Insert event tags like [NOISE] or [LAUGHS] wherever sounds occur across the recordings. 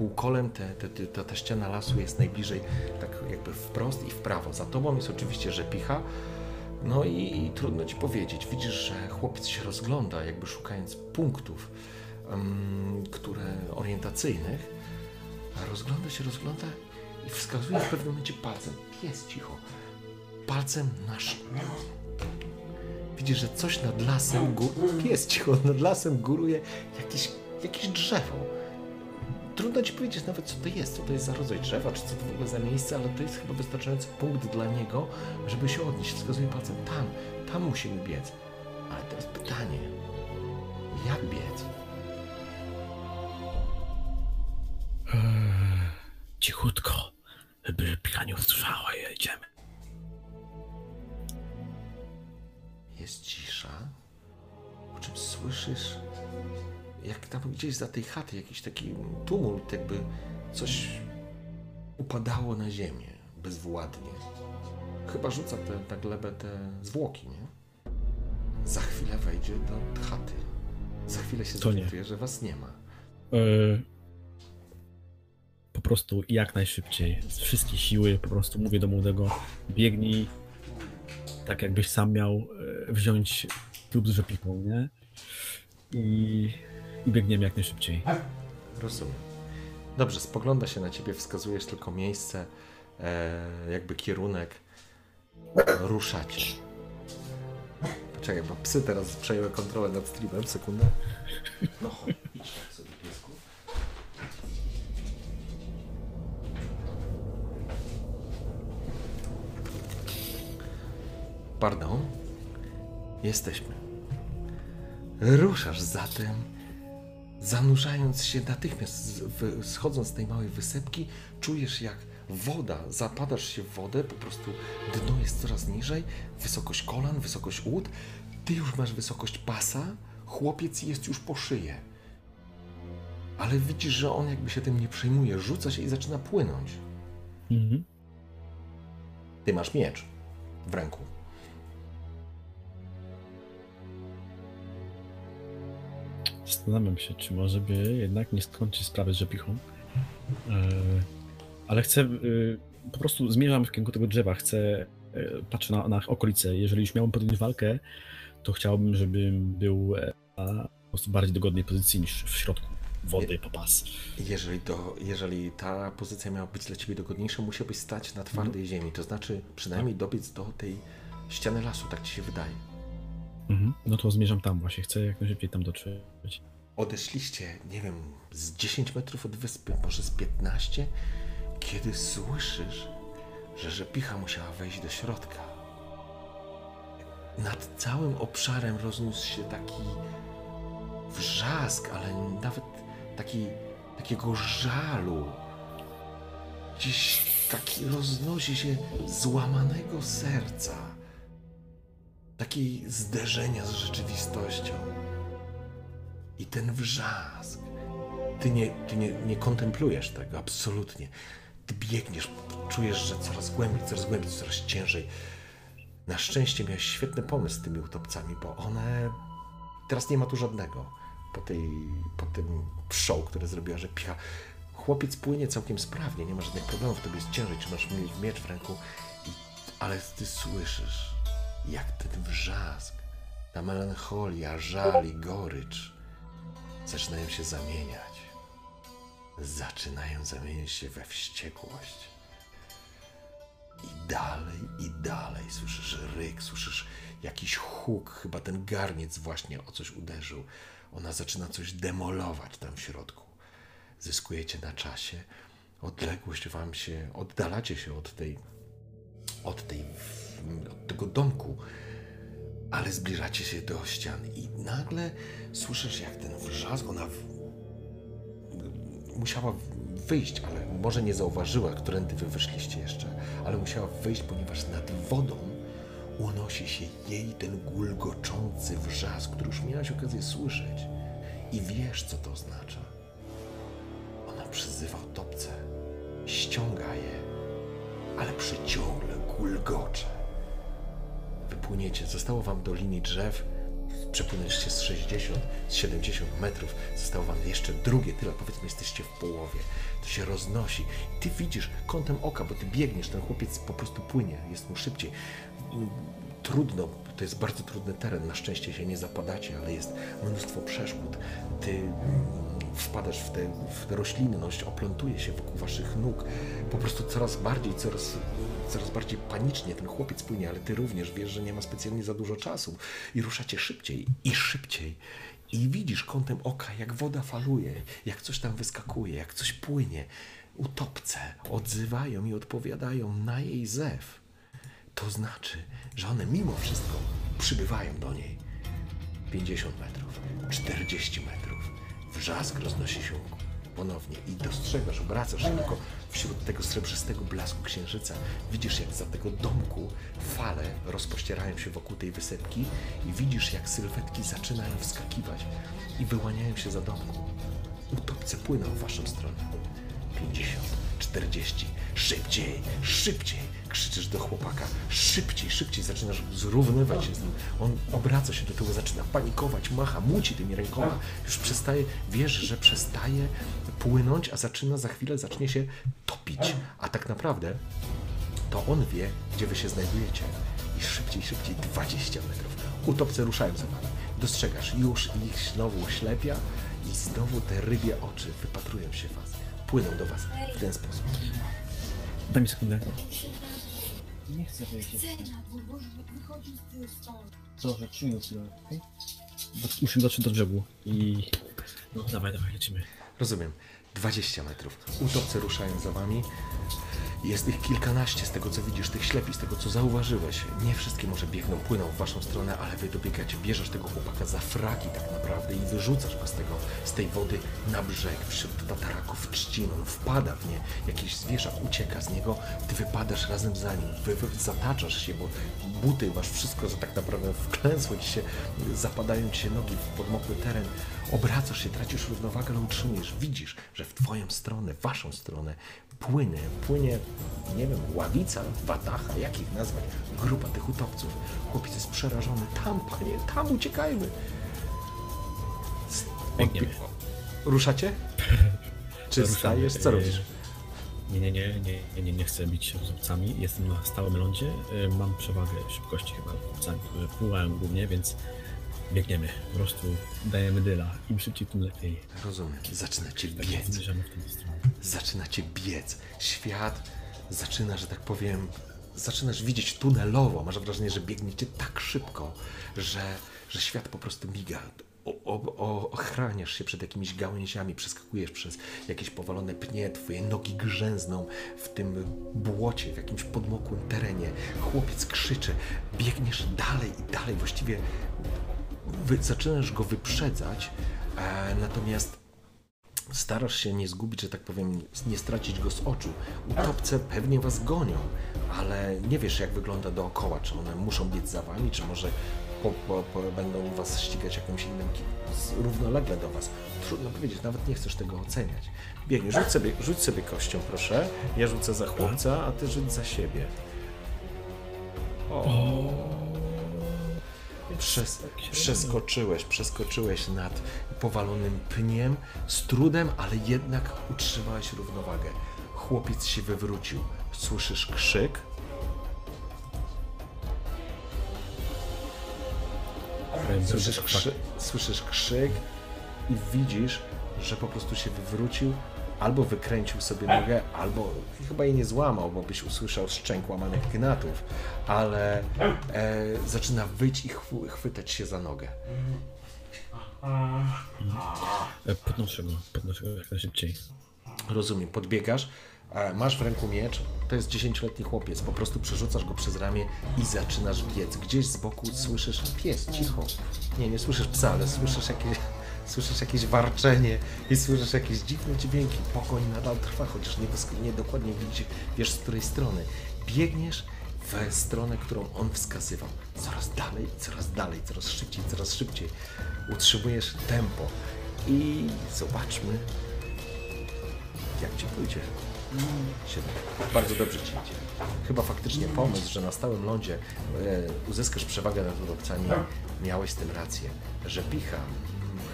Półkolem te, te, te, ta, ściana lasu jest najbliżej, tak jakby wprost i w prawo. Za tobą jest oczywiście rzepicha. No i, i trudno ci powiedzieć. Widzisz, że chłopiec się rozgląda, jakby szukając punktów, um, które orientacyjnych. Rozgląda się, rozgląda i wskazuje w pewnym momencie palcem. Pies cicho. Palcem na Widzisz, że coś nad lasem góruje. Pies cicho, nad lasem góruje jakieś, jakieś drzewo trudno ci powiedzieć nawet, co to jest, co to jest za rodzaj drzewa, czy co to w ogóle za miejsce, ale to jest chyba wystarczający punkt dla niego, żeby się odnieść. Wskazuje palcem tam, tam musimy biec. Ale teraz pytanie, jak biec? Eee, cichutko, żeby pika nie usłyszała, jedziemy. Jest cisza, po czym słyszysz jak tam gdzieś za tej chaty jakiś taki tumult, jakby coś upadało na ziemię bezwładnie. Chyba rzuca te, na glebę te zwłoki, nie? Za chwilę wejdzie do chaty. Za chwilę się zorientuje, że was nie ma. Yy, po prostu jak najszybciej, z wszystkich siły, po prostu mówię do młodego, biegnij, tak jakbyś sam miał e, wziąć klub z rzepiką, nie? I i biegniemy jak najszybciej. Rozumiem. Dobrze, spogląda się na ciebie, wskazujesz tylko miejsce, e, jakby kierunek. Ruszacie. Poczekaj, bo psy teraz przejęły kontrolę nad streamem. Sekundę. No chodź, piesku. Pardon? Jesteśmy. Ruszasz zatem Zanurzając się natychmiast, schodząc z tej małej wysepki, czujesz jak woda, zapadasz się w wodę, po prostu dno jest coraz niżej, wysokość kolan, wysokość łód, ty już masz wysokość pasa, chłopiec jest już po szyję. Ale widzisz, że on jakby się tym nie przejmuje, rzuca się i zaczyna płynąć. Mhm. Ty masz miecz w ręku. Zastanawiam się, czy może by jednak nie skończyć sprawy z rzepichą. E, ale chcę, e, po prostu zmierzam w kierunku tego drzewa, chcę, e, patrzę na, na okolice. Jeżeli już miałbym podjąć walkę, to chciałbym, żebym był po prostu bardziej dogodnej pozycji niż w środku wody po pas. Jeżeli, to, jeżeli ta pozycja miała być dla ciebie dogodniejsza, musiałbyś stać na twardej mhm. ziemi, to znaczy przynajmniej dobiec do tej ściany lasu, tak ci się wydaje. Mhm. No to zmierzam tam właśnie, chcę jak najszybciej tam dotrzeć. Odeszliście, nie wiem, z 10 metrów od wyspy, może z 15, kiedy słyszysz, że rzepicha musiała wejść do środka. Nad całym obszarem rozniósł się taki wrzask, ale nawet taki, takiego żalu. Gdzieś taki roznosi się złamanego serca takiej zderzenia z rzeczywistością. I ten wrzask. Ty nie, ty nie, nie kontemplujesz tego, absolutnie. Ty biegniesz, czujesz, że coraz głębiej, coraz głębiej, coraz ciężej. Na szczęście miałeś świetny pomysł z tymi utopcami, bo one. Teraz nie ma tu żadnego. Po, tej, po tym show, które zrobiła, że picha. Chłopiec płynie całkiem sprawnie, nie ma żadnych problemów, tobie jest ciężej, trzymasz miecz w ręku, i, ale ty słyszysz jak ten wrzask, ta melancholia, żal i gorycz zaczynają się zamieniać. Zaczynają zamieniać się we wściekłość. I dalej, i dalej słyszysz ryk, słyszysz jakiś huk, chyba ten garniec właśnie o coś uderzył. Ona zaczyna coś demolować tam w środku. Zyskujecie na czasie, odległość wam się, oddalacie się od tej, od tej od tego domku, ale zbliżacie się do ścian i nagle słyszysz, jak ten wrzask, ona musiała wyjść, ale może nie zauważyła, którędy wy wyszliście jeszcze, ale musiała wyjść, ponieważ nad wodą unosi się jej ten gulgoczący wrzask, który już miałaś okazję słyszeć. I wiesz, co to oznacza. Ona przyzywa utopce, ściąga je, ale przyciągle gulgocze. Wypłyniecie, zostało wam do linii drzew, przepłynęliście z 60, z 70 metrów, zostało wam jeszcze drugie tyle, powiedzmy jesteście w połowie. To się roznosi. Ty widzisz kątem oka, bo ty biegniesz, ten chłopiec po prostu płynie, jest mu szybciej. Trudno, to jest bardzo trudny teren, na szczęście się nie zapadacie, ale jest mnóstwo przeszkód. Ty wpadasz w tę roślinność, oplątuje się wokół waszych nóg. Po prostu coraz bardziej, coraz, coraz bardziej panicznie ten chłopiec płynie, ale ty również wiesz, że nie ma specjalnie za dużo czasu i ruszacie szybciej i szybciej. I widzisz kątem oka, jak woda faluje, jak coś tam wyskakuje, jak coś płynie. Utopce odzywają i odpowiadają na jej zew. To znaczy, że one mimo wszystko przybywają do niej. 50 metrów, 40 metrów. Wrzask roznosi się ponownie i dostrzegasz, obracasz tylko wśród tego srebrzystego blasku księżyca. Widzisz, jak za tego domku fale rozpościerają się wokół tej wysepki i widzisz, jak sylwetki zaczynają wskakiwać i wyłaniają się za domku. Utopce płyną w waszą stronę. 50, 40, szybciej, szybciej. Krzyczysz do chłopaka, szybciej, szybciej, zaczynasz zrównywać się z nim. On obraca się do tyłu, zaczyna panikować, macha, muci tymi rękoma. Już przestaje, wiesz, że przestaje płynąć, a zaczyna za chwilę, zacznie się topić. A tak naprawdę to on wie, gdzie wy się znajdujecie. I szybciej, szybciej, 20 metrów. Utopce ruszają za wami. Dostrzegasz, już ich znowu ślepia i znowu te rybie oczy wypatrują się was. Płyną do was w ten sposób. Daj mi sekundę. Nie chcę wyjść. Dobrze, przyjmij chwilę, okej? Bo Musimy dotrzeć do brzegu i... No dawaj, dawaj, lecimy. Rozumiem. 20 metrów. Utopce ruszają za wami. Jest ich kilkanaście z tego, co widzisz, tych ślepi, z tego, co zauważyłeś. Nie wszystkie może biegną, płyną w waszą stronę, ale wy dobiegacie, bierzesz tego chłopaka za fraki tak naprawdę i wyrzucasz go z, tego, z tej wody na brzeg, wśród tataraków trzcin. On wpada w nie, jakiś zwierzak ucieka z niego, ty wypadasz razem za nim, wy, wy zataczasz się, bo buty masz wszystko, że tak naprawdę wklęsło ci się, zapadają ci się nogi w podmokły teren, obracasz się, tracisz równowagę, ale utrzymujesz, widzisz, że w twoją stronę, waszą stronę płynie, płynie, nie wiem, ławica, watacha, jak ich nazwać, grupa tych utopców. Chłopiec jest przerażony, tam, panie, tam uciekajmy. Biegniemy. Ruszacie? [LAUGHS] Czy stajesz? Co robisz? Nie, nie, nie, nie, nie, nie, chcę bić się z obcami. Jestem na stałym lądzie. y, Mam przewagę szybkości chyba obcami, które pływają głównie, więc biegniemy. Po prostu dajemy dyla. Im szybciej, tym lepiej. Rozumiem. Zaczynacie Tak biec. zmierzamy w tę stronę. zaczynacie biec. Świat zaczyna, że tak powiem, zaczynasz widzieć tunelowo. Masz wrażenie, że biegniecie tak szybko, że, że świat po prostu miga. O, o, o, ochraniasz się przed jakimiś gałęziami, przeskakujesz przez jakieś powalone pnie, twoje nogi grzęzną w tym błocie, w jakimś podmokłym terenie. Chłopiec krzyczy, biegniesz dalej i dalej, właściwie wy, zaczynasz go wyprzedzać, e, natomiast starasz się nie zgubić, że tak powiem, nie stracić go z oczu. Utopce pewnie was gonią, ale nie wiesz, jak wygląda dookoła. Czy one muszą biec za wami, czy może po, po, po, będą was ścigać jakimś innym równolegle do was. Trudno powiedzieć, nawet nie chcesz tego oceniać. Biegnie, rzuć sobie, rzuć sobie kością, proszę. Ja rzucę za chłopca, a ty rzuć za siebie. Przez, przeskoczyłeś, przeskoczyłeś nad powalonym pniem z trudem, ale jednak utrzymałeś równowagę. Chłopiec się wywrócił. Słyszysz krzyk? Słyszysz, krzy, słyszysz krzyk i widzisz, że po prostu się wywrócił, albo wykręcił sobie nogę, albo chyba jej nie złamał, bo byś usłyszał szczęk łamanych gnatów, ale e, zaczyna wyć i chw- chwytać się za nogę. E, Podnoszę go, podnoszę go jak najszybciej. Rozumiem, podbiegasz, e, masz w ręku miecz, to jest 10-letni chłopiec, po prostu przerzucasz go przez ramię i zaczynasz biec. Gdzieś z boku słyszysz pies, cicho. Nie, nie słyszysz psa, ale słyszysz jakieś, Słyszysz jakieś warczenie i słyszysz jakieś dziwne dźwięki. Pogoń nadal trwa, chociaż nie, nie dokładnie widzisz, wiesz z której strony. Biegniesz w stronę, którą on wskazywał. Coraz dalej, coraz dalej, coraz szybciej, coraz szybciej. Utrzymujesz tempo. I zobaczmy, jak ci pójdzie. Siedem. Bardzo dobrze ci idzie. Chyba faktycznie pomysł, że na stałym lądzie e, uzyskasz przewagę nad urobcami, miałeś z tym rację. Że picha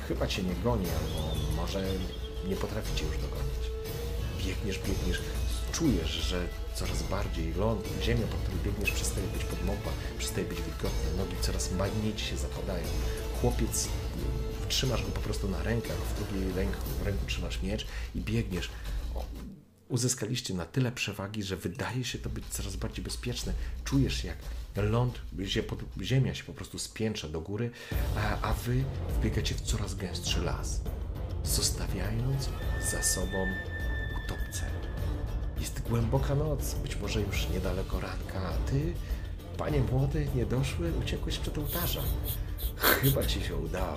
chyba cię nie goni, albo może nie potrafi cię już dogonić. Biegniesz, biegniesz, czujesz, że coraz bardziej ląd, ziemia, po której biegniesz, przestaje być podmokła, przestaje być wilgotna, nogi coraz mocniej ci się zapadają. Chłopiec, mm, trzymasz go po prostu na rękach, w drugiej ręku, w ręku trzymasz miecz i biegniesz. Uzyskaliście na tyle przewagi, że wydaje się to być coraz bardziej bezpieczne. Czujesz jak ląd, ziemia się po prostu spiętrza do góry, a, a wy wbiegacie w coraz gęstszy las, zostawiając za sobą utopce. Jest głęboka noc, być może już niedaleko ranka, a ty, panie młody, niedoszły, uciekłeś przed ołtarza. Chyba ci się udało.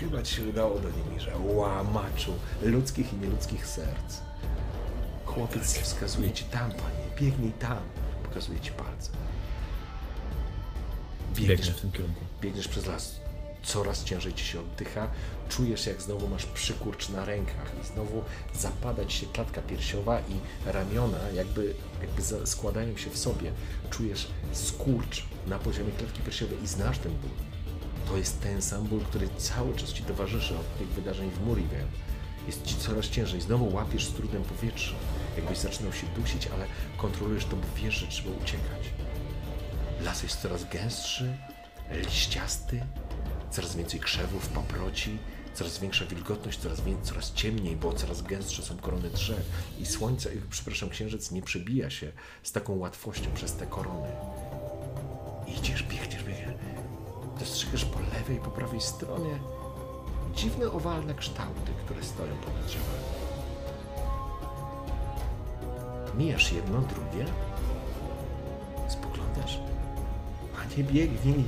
Chyba ci się udało do Niemirza, łamaczu ludzkich i nieludzkich serc. Chłopiec wskazuje ci tam, panie, biegnij tam. Pokazuje ci palcem. Biegnę Biegniesz, w tym kierunku. biegniesz przez las. Coraz ciężej ci się oddycha. Czujesz, jak znowu masz przykurcz na rękach i znowu zapada ci się klatka piersiowa i ramiona jakby, jakby składają się w sobie. Czujesz skurcz na poziomie klatki piersiowej i znasz ten ból. To jest ten sam ból, który cały czas ci towarzyszy od tych wydarzeń w Murivel. Jest ci coraz ciężej. Znowu łapiesz z trudem powietrze. Jakbyś zaczynał się dusić, ale kontrolujesz to, bo wiesz, że trzeba uciekać. Las jest coraz gęstszy, liściasty, coraz więcej krzewów, paproci, coraz większa wilgotność, coraz, wię- coraz ciemniej, bo coraz gęstsze są korony drzew i słońce, przepraszam, księżyc nie przebija się z taką łatwością przez te korony. Idziesz, biegniesz, biegniesz. Dostrzegasz po lewej i po prawej stronie dziwne owalne kształty, które stoją pod drzewami. Mijasz jedno, drugie. A nie biegnij.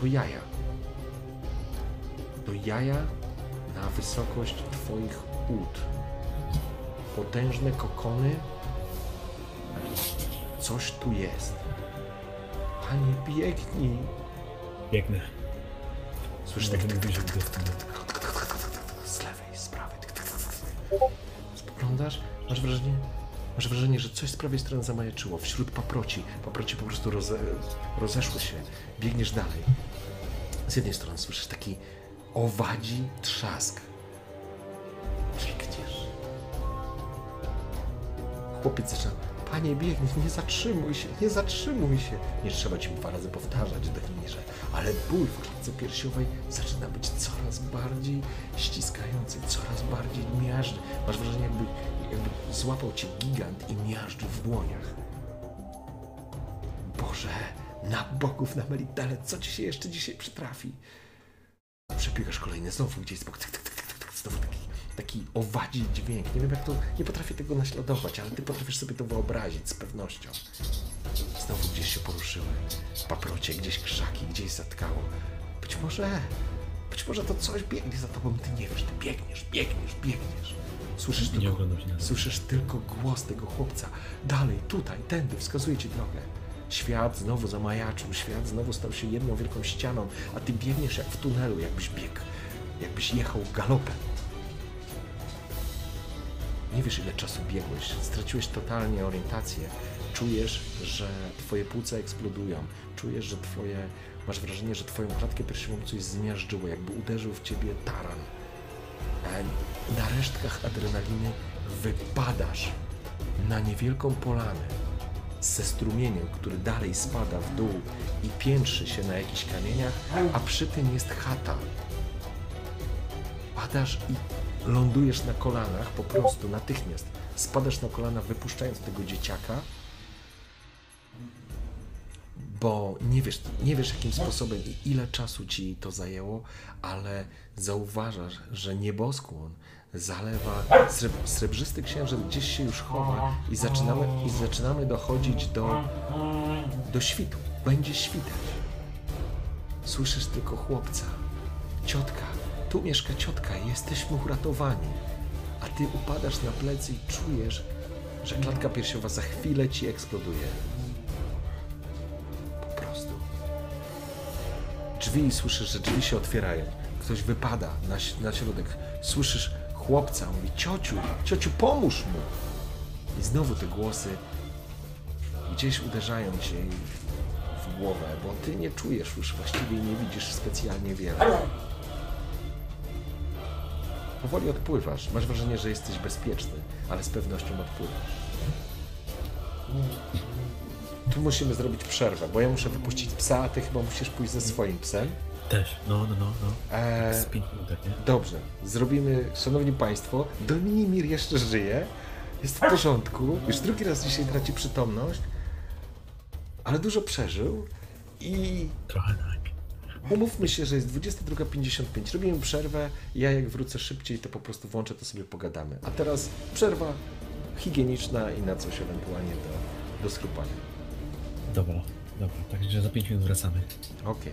To jaja. To jaja na wysokość twoich ud. Potężne kokony. Coś tu jest. Panie, biegnij. Biegnę. Słyszysz Może tak mówić, że deskę. z lewej, z prawej. Spoglądasz, masz wrażenie, masz wrażenie, że coś z prawej strony zamajaczyło. Wśród paproci. Paproci po prostu roze, rozeszły się. Biegniesz dalej. Z jednej strony słyszysz taki owadzi trzask. Biegniesz. Chłopiec zaczyna. Panie, biegnij, nie zatrzymuj się, nie zatrzymuj się. Nie trzeba ci dwa razy powtarzać, Denimirze, ale ból w klatce piersiowej zaczyna być coraz bardziej ściskający, coraz bardziej miażdży. Masz wrażenie, jakby złapał cię gigant i miażdżył w dłoniach. Boże, na bogów, na Melitele, co ci się jeszcze dzisiaj przytrafi? Przebiegasz kolejny, znowu gdzieś z boku, tyk, tyk, tyk, tyk, tyk, znowu taki, taki owadzi dźwięk. Nie wiem jak to, nie potrafię tego naśladować, ale ty potrafisz sobie to wyobrazić z pewnością. Znowu gdzieś się poruszyły. Paprocie, gdzieś krzaki, gdzieś zatkało. Być może, być może to coś biegnie za tobą, ty nie wiesz, ty biegniesz, biegniesz, biegniesz. Słyszysz Nie tylko, oglądam się na słyszysz tylko głos tego chłopca. Dalej, tutaj, tędy, wskazuje ci drogę. Świat znowu zamajaczył, świat znowu stał się jedną wielką ścianą, a ty biegniesz jak w tunelu, jakbyś biegł, jakbyś jechał galopem. Nie wiesz, ile czasu biegłeś, straciłeś totalnie orientację. Czujesz, że twoje płuca eksplodują, czujesz, że twoje, masz wrażenie, że twoją klatkę piersiową coś zmiażdżyło, jakby uderzył w ciebie taran. Na resztkach adrenaliny wypadasz na niewielką polanę ze strumieniem, który dalej spada w dół i piętrzy się na jakichś kamieniach, a przy tym jest chata. Padasz i lądujesz na kolanach po prostu natychmiast. Spadasz na kolana, wypuszczając tego dzieciaka, bo nie wiesz, nie wiesz jakim sposobem i ile czasu ci to zajęło, ale zauważasz, że nieboskłon zalewa sreb, srebrzysty księżyc gdzieś się już chowa i zaczynamy, i zaczynamy dochodzić do, do świtu. Będzie świtać. Słyszysz tylko chłopca. Ciotka, Tu mieszka ciotka, jesteśmy uratowani. A ty upadasz na plecy i czujesz, że klatka piersiowa za chwilę ci eksploduje. Drzwi, słyszysz, że drzwi się otwierają. Ktoś wypada na, na środek. Słyszysz chłopca, mówi, ciociu, ciociu, pomóż mu. I znowu te głosy gdzieś uderzają cię w głowę, bo ty nie czujesz już właściwie i nie widzisz specjalnie wiele. Powoli odpływasz. Masz wrażenie, że jesteś bezpieczny, ale z pewnością odpływasz. Tu musimy zrobić przerwę, bo ja muszę wypuścić psa, a ty chyba musisz pójść ze swoim psem. Też, no, no, no. no. Eee, Z 5 minut, nie? Dobrze, zrobimy, szanowni państwo, Dominimir jeszcze żyje, jest w porządku, już drugi raz dzisiaj traci przytomność, ale dużo przeżył i Trochę tak. umówmy się, że jest 22.55, robimy przerwę, ja jak wrócę szybciej, to po prostu włączę, to sobie pogadamy. A teraz przerwa higieniczna i na coś ewentualnie do, do skrupania. Dobra, dobra. Także za 5 minut wracamy. Okej.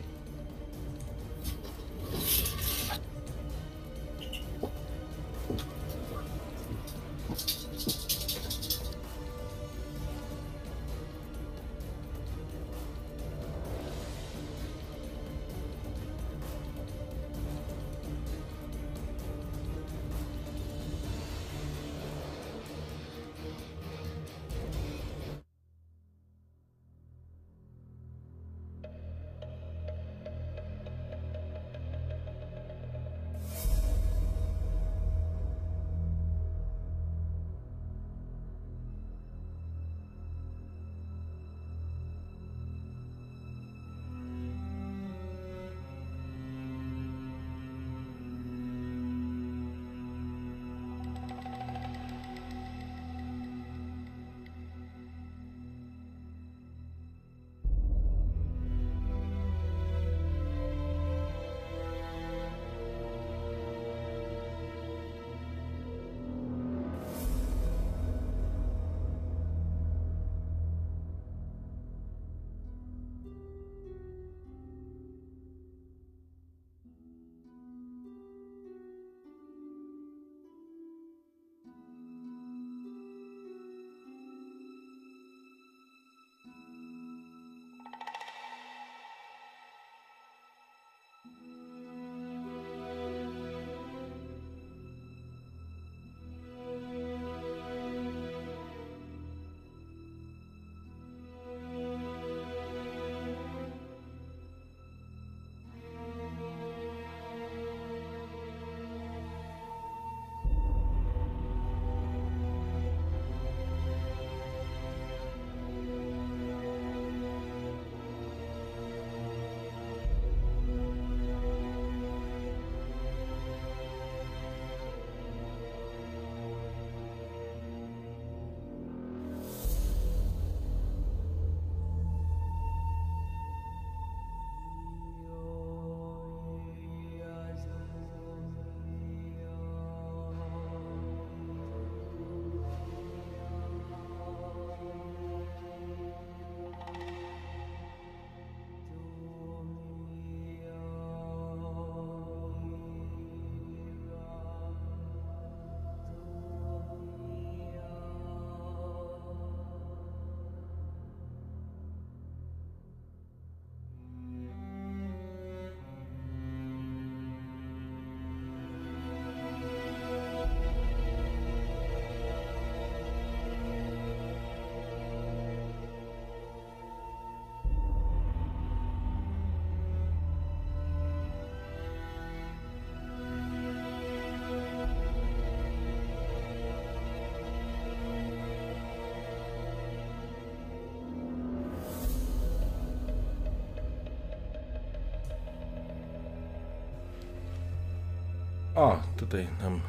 O, tutaj nam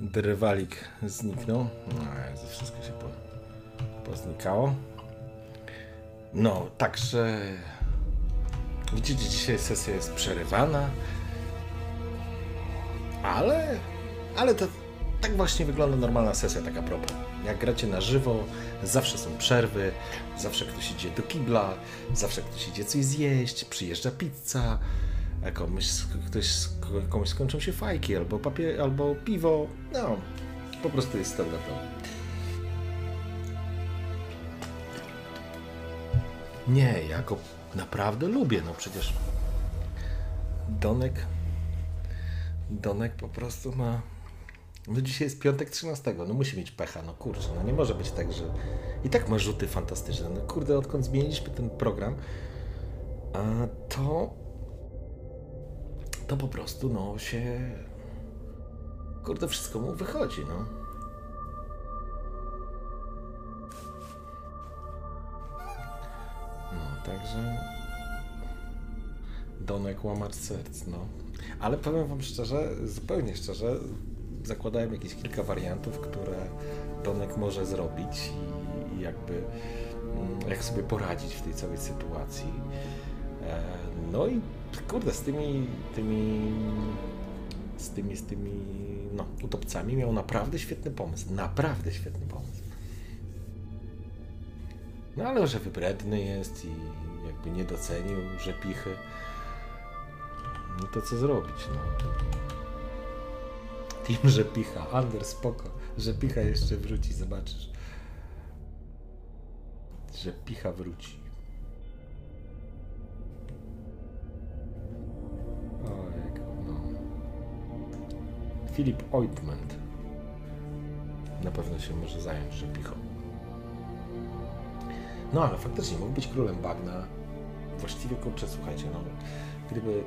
drwalik zniknął. No, Jezu, wszystko się po, poznikało. No, także widzicie, dzisiaj sesja jest przerywana, ale, ale to tak właśnie wygląda normalna sesja, taka propos. Jak gracie na żywo, zawsze są przerwy, zawsze ktoś idzie do kibla, zawsze ktoś idzie coś zjeść, przyjeżdża pizza, komuś, ktoś, komuś skończą się fajki, albo papier, albo piwo. No, po prostu jest standardowo. Nie, ja go naprawdę lubię, no przecież Donek Donek po prostu ma no dzisiaj jest piątek 13, no musi mieć pecha, no kurczę, no nie może być tak, że i tak ma rzuty fantastyczne. No kurde, odkąd zmieniliśmy ten program, a to to po prostu no się kurde wszystko mu wychodzi, no. No, także Donek łamacz serc, no. Ale powiem wam szczerze, zupełnie szczerze, zakładałem jakieś kilka wariantów, które Donek może zrobić i, jakby mm, jak sobie poradzić w tej całej sytuacji. E, No i kurde, z tymi, tymi z tymi, z tymi no, utopcami miał naprawdę świetny pomysł. Naprawdę świetny pomysł. No ale że wybredny jest i jakby nie docenił, że pichy. No to co zrobić, no. Team, że picha. Ander, spoko. Że picha jeszcze wróci, zobaczysz. Że picha wróci. Filip Ointment. Na pewno się może zająć Rzepichą. No ale faktycznie mógł być królem bagna. Właściwie kurczę, słuchajcie, no. Gdyby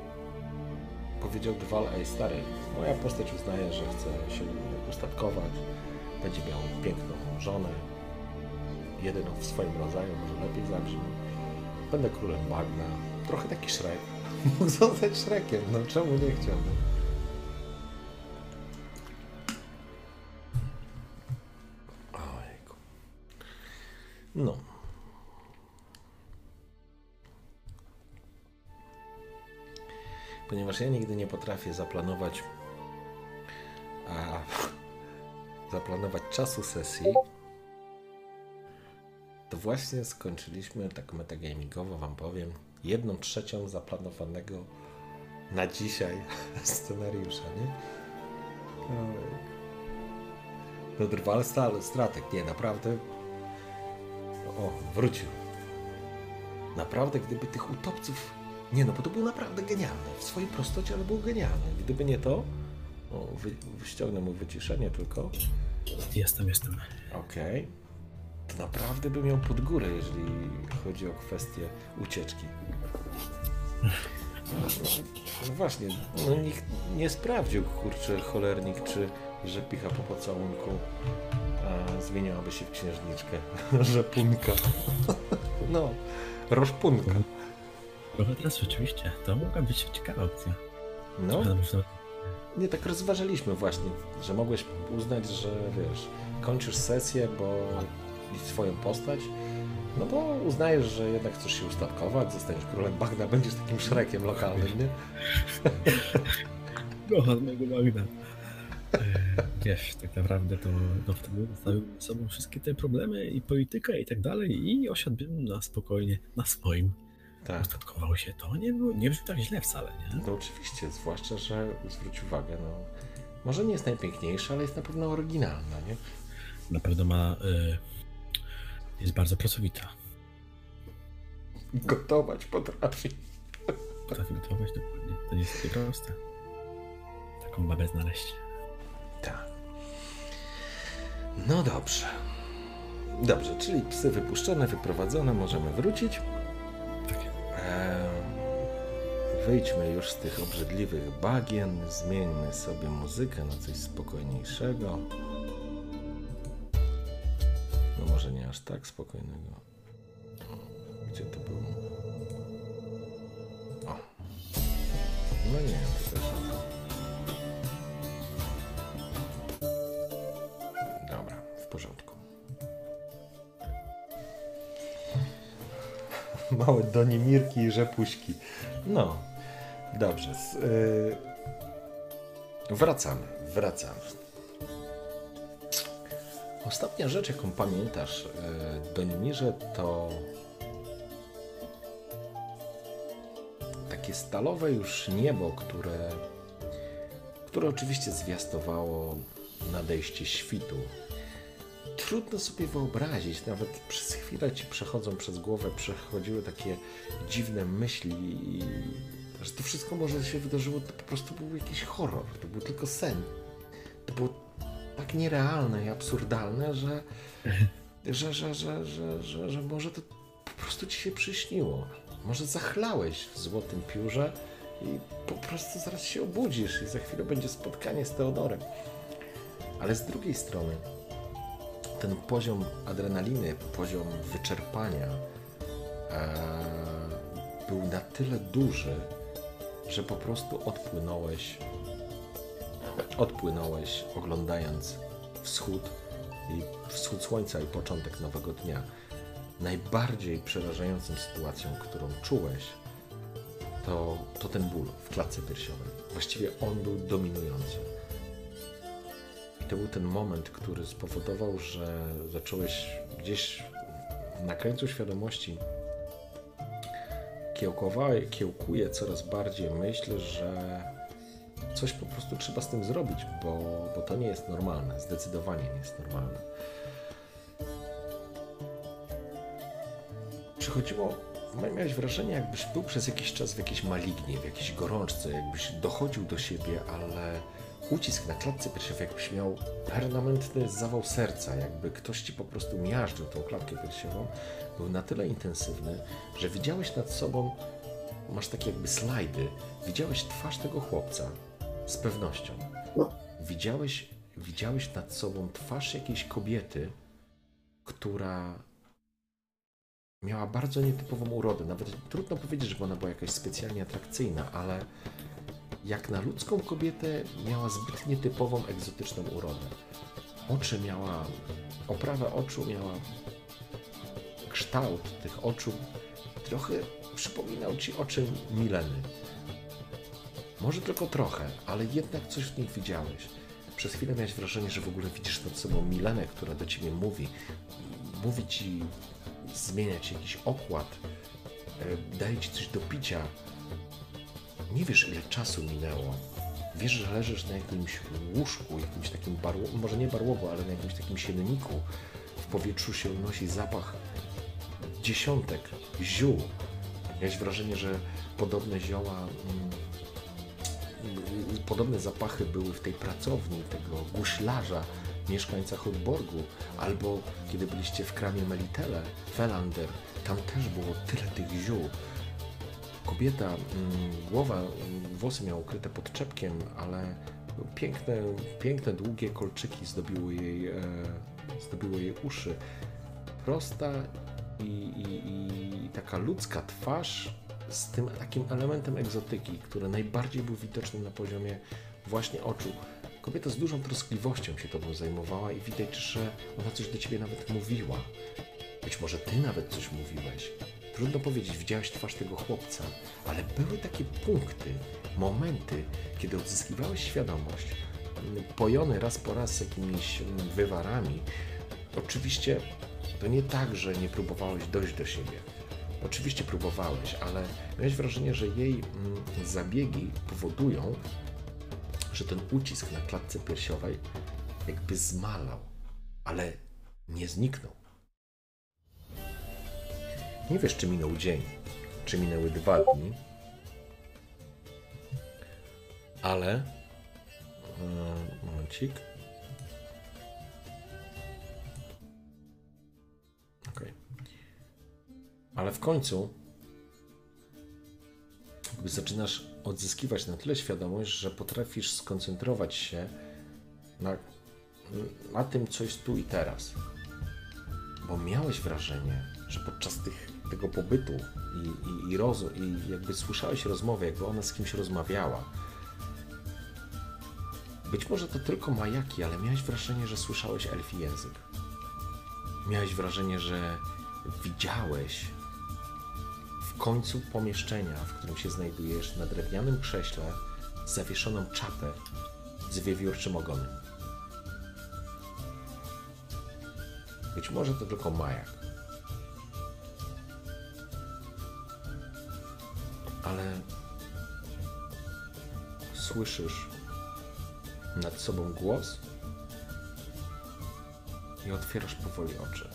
powiedział Dwal, ej stary, moja postać uznaje, że chce się ustatkować, będzie miał piękną żonę, jedyną w swoim rodzaju, może lepiej zabrzmi. Będę królem bagna, trochę taki Shrek. [LAUGHS] Mógł zostać Shrekiem, no czemu nie chciałbym? Ponieważ ja nigdy nie potrafię zaplanować a, [LAUGHS] zaplanować czasu sesji, to właśnie skończyliśmy tak metagamingowo wam powiem jedną trzecią zaplanowanego na dzisiaj [LAUGHS] scenariusza, nie? Ojej. No drwal stal, stratek, nie, naprawdę o, wrócił. Naprawdę, gdyby tych utopców nie no, bo to był naprawdę genialne. W swojej prostocie, ale był genialny. Gdyby nie to, o, wy, ściągnę mu wyciszenie tylko. Jestem, jestem. Okej. To naprawdę by miał pod górę, jeżeli chodzi o kwestię ucieczki. No właśnie, no nikt nie sprawdził, kurczę, cholernik, czy rzepicha po pocałunku a, zmieniłaby się w księżniczkę. [LAUGHS] Rzepunka. No, roszpunka. Trochę teraz rzeczywiście, to mogła być ciekawa opcja. No, nie tak rozważaliśmy właśnie, że mogłeś uznać, że wiesz, kończysz sesję, bo swoją postać, no bo uznajesz, że jednak chcesz się ustatkować, zostaniesz królem Bagna, będziesz takim szrekiem lokalnym, nie? [LAUGHS] Kocha mojego Magda. E, Wiesz, tak naprawdę to no wtedy zostawiłbym ze sobą wszystkie te problemy i politykę i tak dalej i osiadłbym na spokojnie na swoim. Tak. Ustatkowało się to, nie, było, nie brzmi tak źle wcale, nie? No oczywiście, zwłaszcza, że zwróć uwagę, no może nie jest najpiękniejsza, ale jest na pewno oryginalna, nie? Na pewno ma... Y, jest bardzo pracowita. Gotować potrafi. Potrafi gotować dokładnie. To nie jest takie proste. Taką babę znaleźć. Tak. No dobrze. Dobrze, czyli psy wypuszczone, wyprowadzone, możemy wrócić. Wyjdźmy już z tych obrzydliwych bagien, zmieńmy sobie muzykę na coś spokojniejszego. No może nie aż tak spokojnego. Gdzie to było? O. No nie, to Małe donimirki i rzepuśki. No, dobrze. s- y, wracamy, wracamy. Ostatnia rzecz, jaką pamiętasz, y, Donimirze, to takie stalowe już niebo, które, które oczywiście zwiastowało nadejście świtu. Trudno sobie wyobrazić, nawet przez chwilę ci przechodzą przez głowę, przechodziły takie dziwne myśli, i, że to wszystko może się wydarzyło, to po prostu był jakiś horror, to był tylko sen. To było tak nierealne i absurdalne, że, [LAUGHS] że, że, że, że, że, że może to po prostu ci się przyśniło. Może zachlałeś w złotym piórze i po prostu zaraz się obudzisz i za chwilę będzie spotkanie z Teodorem. Ale z drugiej strony ten poziom adrenaliny, poziom wyczerpania e, był na tyle duży, że po prostu odpłynąłeś odpłynąłeś oglądając wschód i wschód słońca i początek nowego dnia. Najbardziej przerażającą sytuacją, którą czułeś, to, to ten ból w klatce piersiowej. Właściwie on był dominujący. I to był ten moment, który spowodował, że zacząłeś gdzieś na krańcu świadomości kiełkuje coraz bardziej myśl, że coś po prostu trzeba z tym zrobić, bo, bo to nie jest normalne. Zdecydowanie nie jest normalne. Przychodziło, miałeś wrażenie, jakbyś był przez jakiś czas w jakiejś malignie, w jakiejś gorączce, jakbyś dochodził do siebie, ale ucisk na klatce piersiowej, jakbyś miał permanentny zawał serca, jakby ktoś ci po prostu miażdżył tą klatkę piersiową, był na tyle intensywny, że widziałeś nad sobą, masz takie jakby slajdy, widziałeś twarz tego chłopca, z pewnością. Widziałeś, widziałeś nad sobą twarz jakiejś kobiety, która miała bardzo nietypową urodę. Nawet trudno powiedzieć, żeby ona była jakaś specjalnie atrakcyjna, ale jak na ludzką kobietę miała zbyt nietypową, egzotyczną urodę. Oczy miała, oprawę oczu miała, kształt tych oczu trochę przypominał ci oczy Mileny. Może tylko trochę, ale jednak coś w nich widziałeś. Przez chwilę miałeś wrażenie, że w ogóle widzisz nad sobą Milenę, która do ciebie mówi. Mówi ci zmieniać jakiś okład, e, daje ci coś do picia. Nie wiesz, ile czasu minęło. Wiesz, że leżysz na jakimś łóżku, jakimś takim barło, może nie barłogu, ale na jakimś takim sienniku. W powietrzu się unosi zapach dziesiątek ziół. Miałeś wrażenie, że podobne zioła mm, podobne zapachy były w tej pracowni tego guślarza, mieszkańca Hotborgu, albo kiedy byliście w kramie Melitele, Felander, tam też było tyle tych ziół. Kobieta, mm, głowa, mm, włosy miała ukryte pod czepkiem, ale piękne, piękne długie kolczyki zdobiły jej, e, zdobiły jej uszy. Prosta i, i, i taka ludzka twarz, z tym takim elementem egzotyki, który najbardziej był widoczny na poziomie właśnie oczu. Kobieta z dużą troskliwością się tobą zajmowała i widać, że ona coś do ciebie nawet mówiła. Być może ty nawet coś mówiłeś. Trudno powiedzieć, widziałeś twarz tego chłopca, ale były takie punkty, momenty, kiedy odzyskiwałeś świadomość, pojony raz po raz jakimiś wywarami. Oczywiście to nie tak, że nie próbowałeś dojść do siebie Oczywiście próbowałeś, ale miałeś wrażenie, że jej mm, zabiegi powodują, że ten ucisk na klatce piersiowej jakby zmalał, ale nie zniknął. Nie wiesz, czy minął dzień, czy minęły dwa dni, ale. Yy, momencik. Ale w końcu jakby zaczynasz odzyskiwać na tyle świadomość, że potrafisz skoncentrować się na, na tym, co jest tu i teraz. Bo miałeś wrażenie, że podczas tych, tego pobytu i, i, i, roz, i jakby słyszałeś rozmowę, jakby ona z kimś rozmawiała. Być może to tylko majaki, ale miałeś wrażenie, że słyszałeś elfi język. Miałeś wrażenie, że widziałeś w końcu pomieszczenia, w którym się znajdujesz, na drewnianym krześle zawieszoną czapę z wiewiórczym ogonem. Być może to tylko majak. Ale słyszysz nad sobą głos i otwierasz powoli oczy.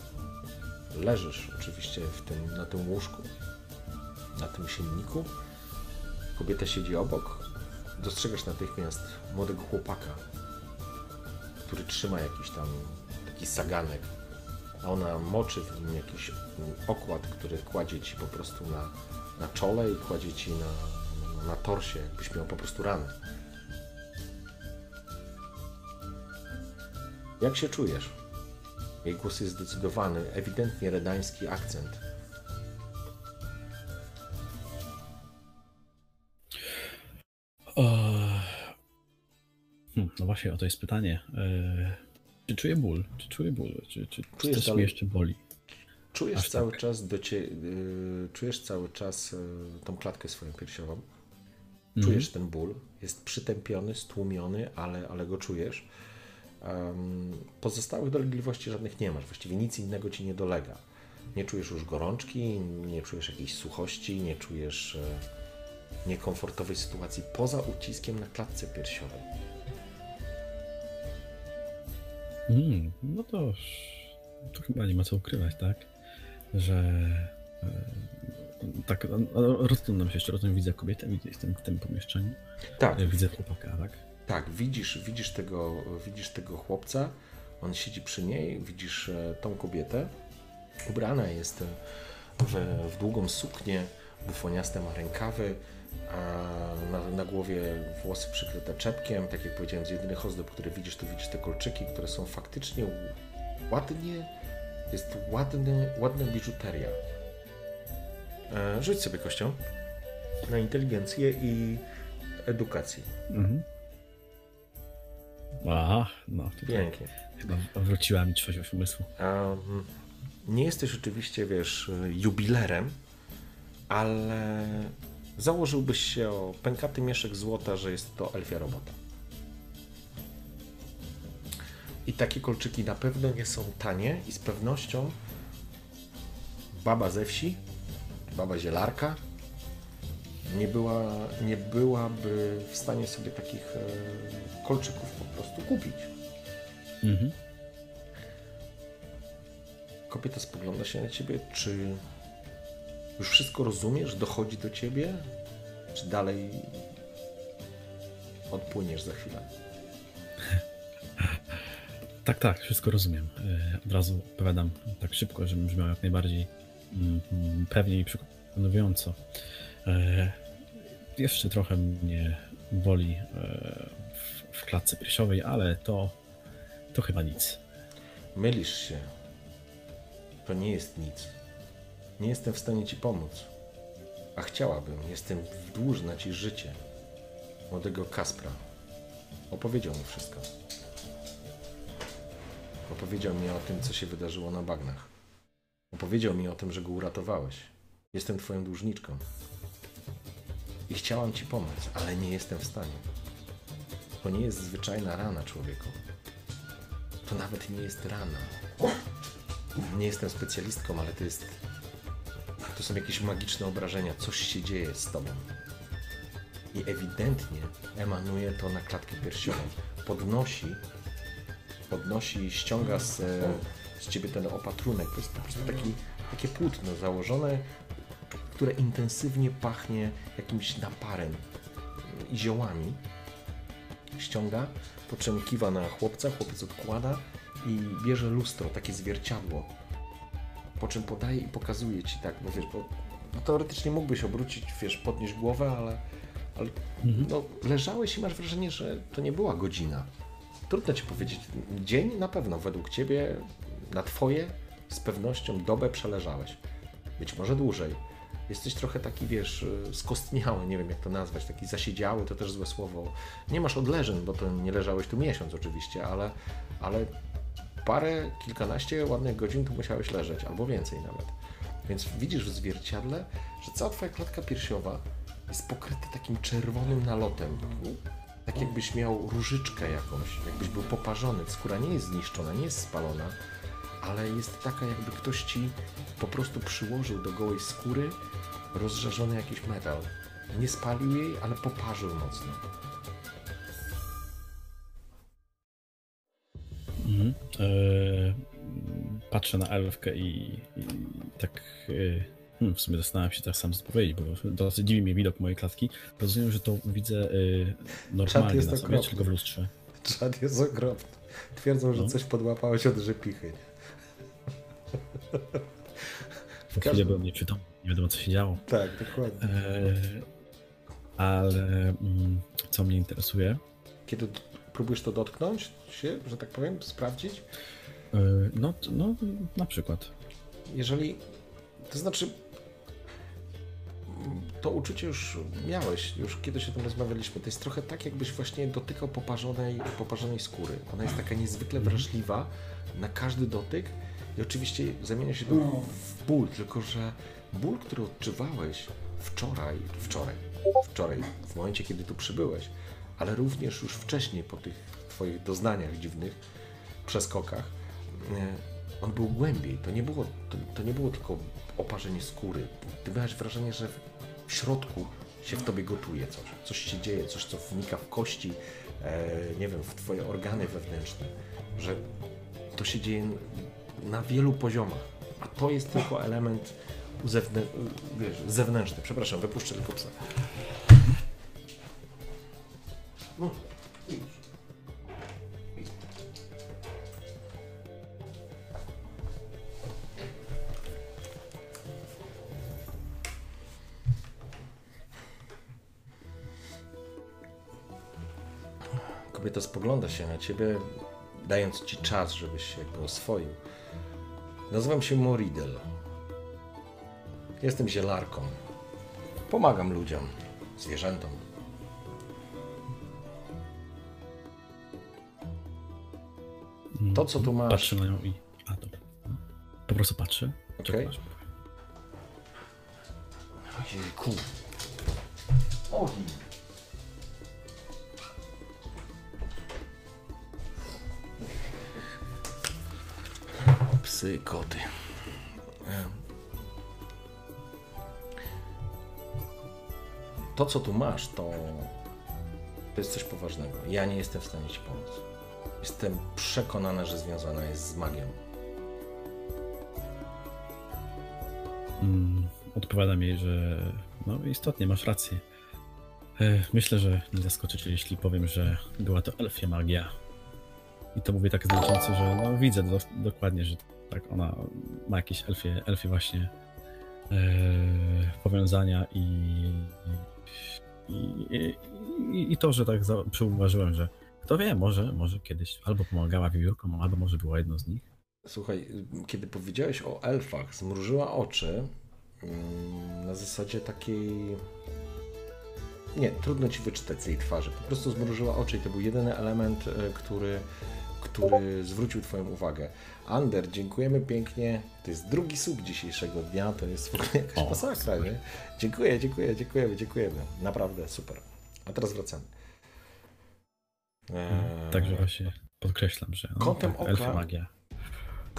Leżysz oczywiście w tym, na tym łóżku, na tym sienniku. Kobieta siedzi obok. Dostrzegasz natychmiast młodego chłopaka, który trzyma jakiś tam taki saganek, a ona moczy w nim jakiś okład, który kładzie ci po prostu na, na czole i kładzie ci na, na torsie, jakbyś miał po prostu ranę. Jak się czujesz? Jej głos jest zdecydowany, ewidentnie redański akcent. O... Hmm, no właśnie, o to jest pytanie. E, czy czuję ból? Czy czuję ból? Czy, czy, czy Czujesz coś dalej- mnie jeszcze boli? Czujesz Aż cały tak. czas do cie, y, czujesz cały czas y, tą klatkę swoją piersiową. Mhm. Czujesz ten ból. Jest przytępiony, stłumiony, ale, ale go czujesz. Em, pozostałych dolegliwości żadnych nie masz. Właściwie nic innego ci nie dolega. Nie czujesz już gorączki, nie czujesz jakiejś suchości, nie czujesz e, niekomfortowej sytuacji poza uciskiem na klatce piersiowej. Mm, no to, to chyba nie ma co ukrywać, tak? Że e, tak, rozglądam się jeszcze, rozumiem, widzę kobietę, widzę, jestem w tym pomieszczeniu, Tak, widzę chłopaka, tak? Tak, widzisz, widzisz, tego, widzisz tego chłopca, on siedzi przy niej, widzisz e, tą kobietę. Ubrana jest w, w długą suknię, bufoniaste ma rękawy, a na, na głowie włosy przykryte czepkiem. Tak jak powiedziałem, z jedynych ozdób, które widzisz, to widzisz te kolczyki, które są faktycznie ładnie, jest ładny, ładna biżuteria. E, rzuć sobie kością na inteligencję i edukację. Mhm. Aha, no tutaj Pięknie. chyba wróciła mi trzeźwość umysłu. Um, nie jesteś oczywiście, wiesz, jubilerem, ale założyłbyś się o pękaty mieszek złota, że jest to elfia robota. I takie kolczyki na pewno nie są tanie i z pewnością baba ze wsi, baba zielarka nie, była, nie byłaby w stanie sobie takich e, kolczyków po prostu kupić. Mhm. Kobieta spogląda się na ciebie, czy już wszystko rozumiesz, dochodzi do ciebie, czy dalej odpłyniesz za chwilę? Tak, tak, wszystko rozumiem. E, Od razu opowiadam tak szybko, żebym brzmiał jak najbardziej mm, mm, pewnie i przekonująco. E, Jeszcze trochę mnie boli e, w, w klatce piersiowej, ale to, to chyba nic. Mylisz się. To nie jest nic. Nie jestem w stanie ci pomóc. A chciałabym, jestem dłużna ci życie. Młodego Kaspra. Opowiedział mi wszystko. Opowiedział mi o tym, co się wydarzyło na bagnach. Opowiedział mi o tym, że go uratowałeś. Jestem twoją dłużniczką. I chciałam ci pomóc, ale nie jestem w stanie. To nie jest zwyczajna rana, człowieku. To nawet nie jest rana. Nie jestem specjalistką, ale to jest. To są jakieś magiczne obrażenia. Coś się dzieje z tobą. I ewidentnie emanuje to na klatkę piersiową. Podnosi, podnosi, ściąga z, z ciebie ten opatrunek. To jest po prostu taki, takie płótno założone, które intensywnie pachnie jakimś naparem i ziołami ściąga, po czym kiwa na chłopca, chłopiec odkłada i bierze lustro, takie zwierciadło. Po czym podaje i pokazuje ci tak, bo wiesz, bo, bo teoretycznie mógłbyś obrócić, wiesz, podnieść głowę, ale, ale no, leżałeś i masz wrażenie, że to nie była godzina. Trudno ci powiedzieć. Dzień na pewno według ciebie, na twoje, z pewnością dobę przeleżałeś. Być może dłużej. Jesteś trochę taki, wiesz, y, skostniały, nie wiem jak to nazwać, taki zasiedziały, to też złe słowo. Nie masz odleżeń, bo to nie leżałeś tu miesiąc oczywiście, ale, ale parę, kilkanaście ładnych godzin tu musiałeś leżeć, albo więcej nawet. Więc widzisz w zwierciadle, że cała twoja klatka piersiowa jest pokryta takim czerwonym nalotem. Tak jakbyś miał różyczkę jakąś, jakbyś był poparzony. Skóra nie jest zniszczona, nie jest spalona, ale jest taka, jakby ktoś ci po prostu przyłożył do gołej skóry rozżarzony jakiś metal. Nie spalił jej, ale poparzył mocno. Mhm. E, patrzę na elfkę i, i tak. E, hmm, w sumie zastanawiam się teraz sam co powiedzieć, bo dosyć dziwi mnie widok mojej klatki. Rozumiem, że to widzę e, normalnie jest na sobie, okropny. tylko w lustrze. Czad jest okropny. Twierdzą, że No. coś podłapałeś od rzepichy. nie? Po chwilę każdym- byłem nieprzytomny, nie wiadomo co się działo. Tak, dokładnie. Eee, ale mm, co mnie interesuje, Kiedy próbujesz to dotknąć się, że tak powiem, sprawdzić, e, no, no na przykład. jeżeli, to znaczy to uczucie już miałeś, już kiedyś o tym rozmawialiśmy, to jest trochę tak, jakbyś właśnie dotykał poparzonej, poparzonej skóry. Ona jest taka niezwykle wrażliwa na każdy dotyk i oczywiście zamienia się to w ból, tylko że ból, który odczuwałeś wczoraj, wczoraj, wczoraj, w momencie, kiedy tu przybyłeś, ale również już wcześniej po tych twoich doznaniach dziwnych, przeskokach, e, on był głębiej. To nie było, to, to nie było tylko oparzenie skóry. Ty miałeś wrażenie, że w środku się w tobie gotuje coś. Coś się dzieje, coś, co wnika w kości, e, nie wiem, w twoje organy wewnętrzne. Że to się dzieje na wielu poziomach. A to jest tylko element uzewnę, wiesz, zewnętrzny. Przepraszam, wypuszczę tylko psa. No, idź. Kobieta spogląda się na ciebie, dając ci czas, żebyś się jakby oswoił. Nazywam się Moridel. Jestem zielarką. Pomagam ludziom, zwierzętom. Mm, To, co tu masz. Patrzę na nią i... A, dobra. Po prostu patrzę. Okej. powiem. Ojejku. Oj. Psy, koty. Em. To, co tu masz, to, to jest coś poważnego. Ja nie jestem w stanie ci pomóc. Jestem przekonany, że związana jest z magią. Mm, Odpowiadam jej, że no istotnie masz rację. E, Myślę, że nie zaskoczę cię, jeśli powiem, że była to elfia magia. I to mówię tak znacząco, że no widzę do, dokładnie, że tak ona ma jakieś elfie, elfie właśnie e, powiązania i, i, i, i, to, że tak przyuważyłem, że kto wie, może, może kiedyś albo pomagała wiewiórkom, albo może była jedną z nich. Słuchaj, kiedy powiedziałeś o elfach, zmrużyła oczy mm, na zasadzie takiej. Nie, trudno ci wyczytać z jej twarzy. Po prostu zmrużyła oczy i to był jedyny element, e, który, który zwrócił Twoją uwagę. Ander, dziękujemy pięknie. To jest drugi sub dzisiejszego dnia, to jest w ogóle jakaś O, masakra, nie? Dziękuję, dziękuję, dziękujemy, dziękujemy. Naprawdę super. A teraz wracamy. Eee, Także właśnie podkreślam, że no, Kątem tak, oka- magia.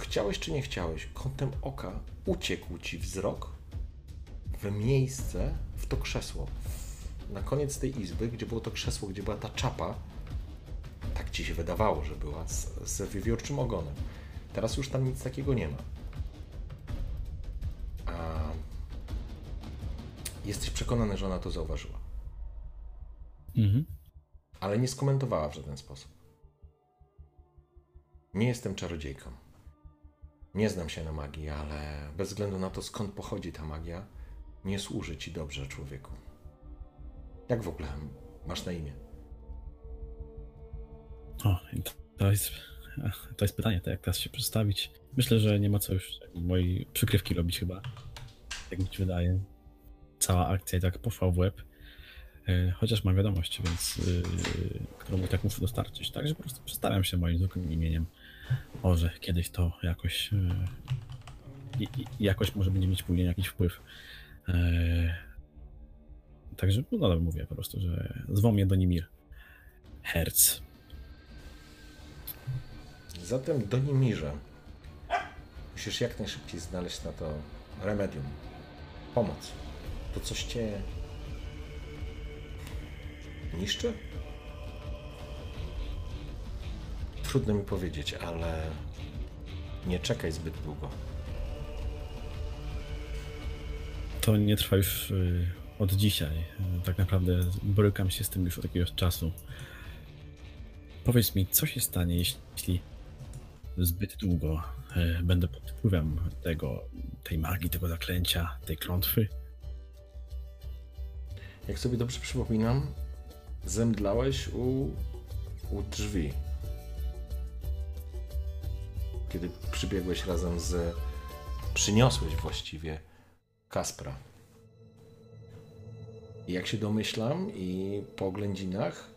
Chciałeś czy nie chciałeś, kątem oka uciekł ci wzrok w miejsce, w to krzesło. Na koniec tej izby, gdzie było to krzesło, gdzie była ta czapa, tak ci się wydawało, że była, z, z wiewiórczym ogonem. Teraz już tam nic takiego nie ma. A jesteś przekonany, że ona to zauważyła, Mhm. ale nie skomentowała w żaden sposób. Nie jestem czarodziejką. Nie znam się na magii, ale bez względu na to, skąd pochodzi ta magia, nie służy ci dobrze, człowieku. Jak w ogóle masz na imię? O, to- jest, to jest pytanie, to jak teraz się przedstawić. Myślę, że nie ma co już mojej przykrywki robić chyba. Jak mi się wydaje. Cała akcja i tak poszła w łeb. E, Chociaż mam wiadomość, więc yy, którą tak muszę dostarczyć. Także po prostu przedstawiam się moim zwykłym imieniem. Może kiedyś to jakoś yy, jakoś może będzie mieć później jakiś wpływ. E, Także no, mówię po prostu, że zwą mnie Donimir. Herz. Zatem do Nimirze musisz jak najszybciej znaleźć na to remedium. Pomoc. To coś cię niszczy? Trudno mi powiedzieć, ale Nie czekaj zbyt długo. To nie trwa już y, od dzisiaj. Tak naprawdę borykam się z tym już od jakiegoś czasu. Powiedz mi, co się stanie, jeśli zbyt długo y, będę pod wpływem tego, tej magii, tego zaklęcia, tej klątwy? Jak sobie dobrze przypominam, zemdlałeś u, u drzwi. Kiedy przybiegłeś razem z. Przyniosłeś właściwie Kaspra. I jak się domyślam, i po oględzinach,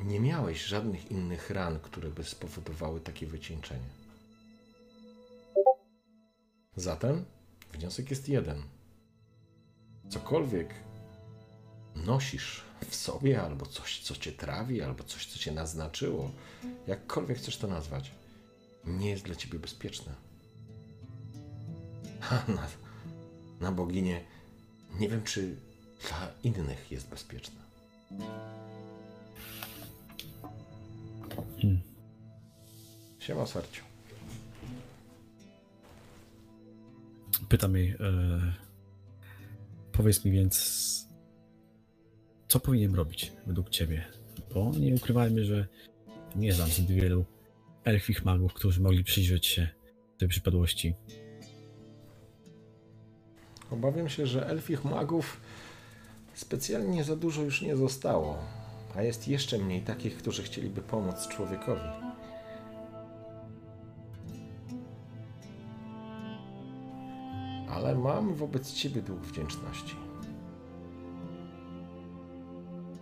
nie miałeś żadnych innych ran, które by spowodowały takie wycieńczenie. Zatem wniosek jest jeden. Cokolwiek nosisz w sobie, albo coś, co cię trawi, albo coś, co cię naznaczyło, jakkolwiek chcesz to nazwać, nie jest dla ciebie bezpieczne. Ha, na, na nie wiem, czy dla innych jest bezpieczne. Hmm. Siema, Sarciu. Pytam jej, e, powiedz mi więc, co powinienem robić według ciebie? Bo nie ukrywajmy, że nie znam zbyt wielu elfich magów, którzy mogli przyjrzeć się tej przypadłości. Obawiam się, że elfich magów specjalnie za dużo już nie zostało, a jest jeszcze mniej takich, którzy chcieliby pomóc człowiekowi. Ale mam wobec ciebie dług wdzięczności.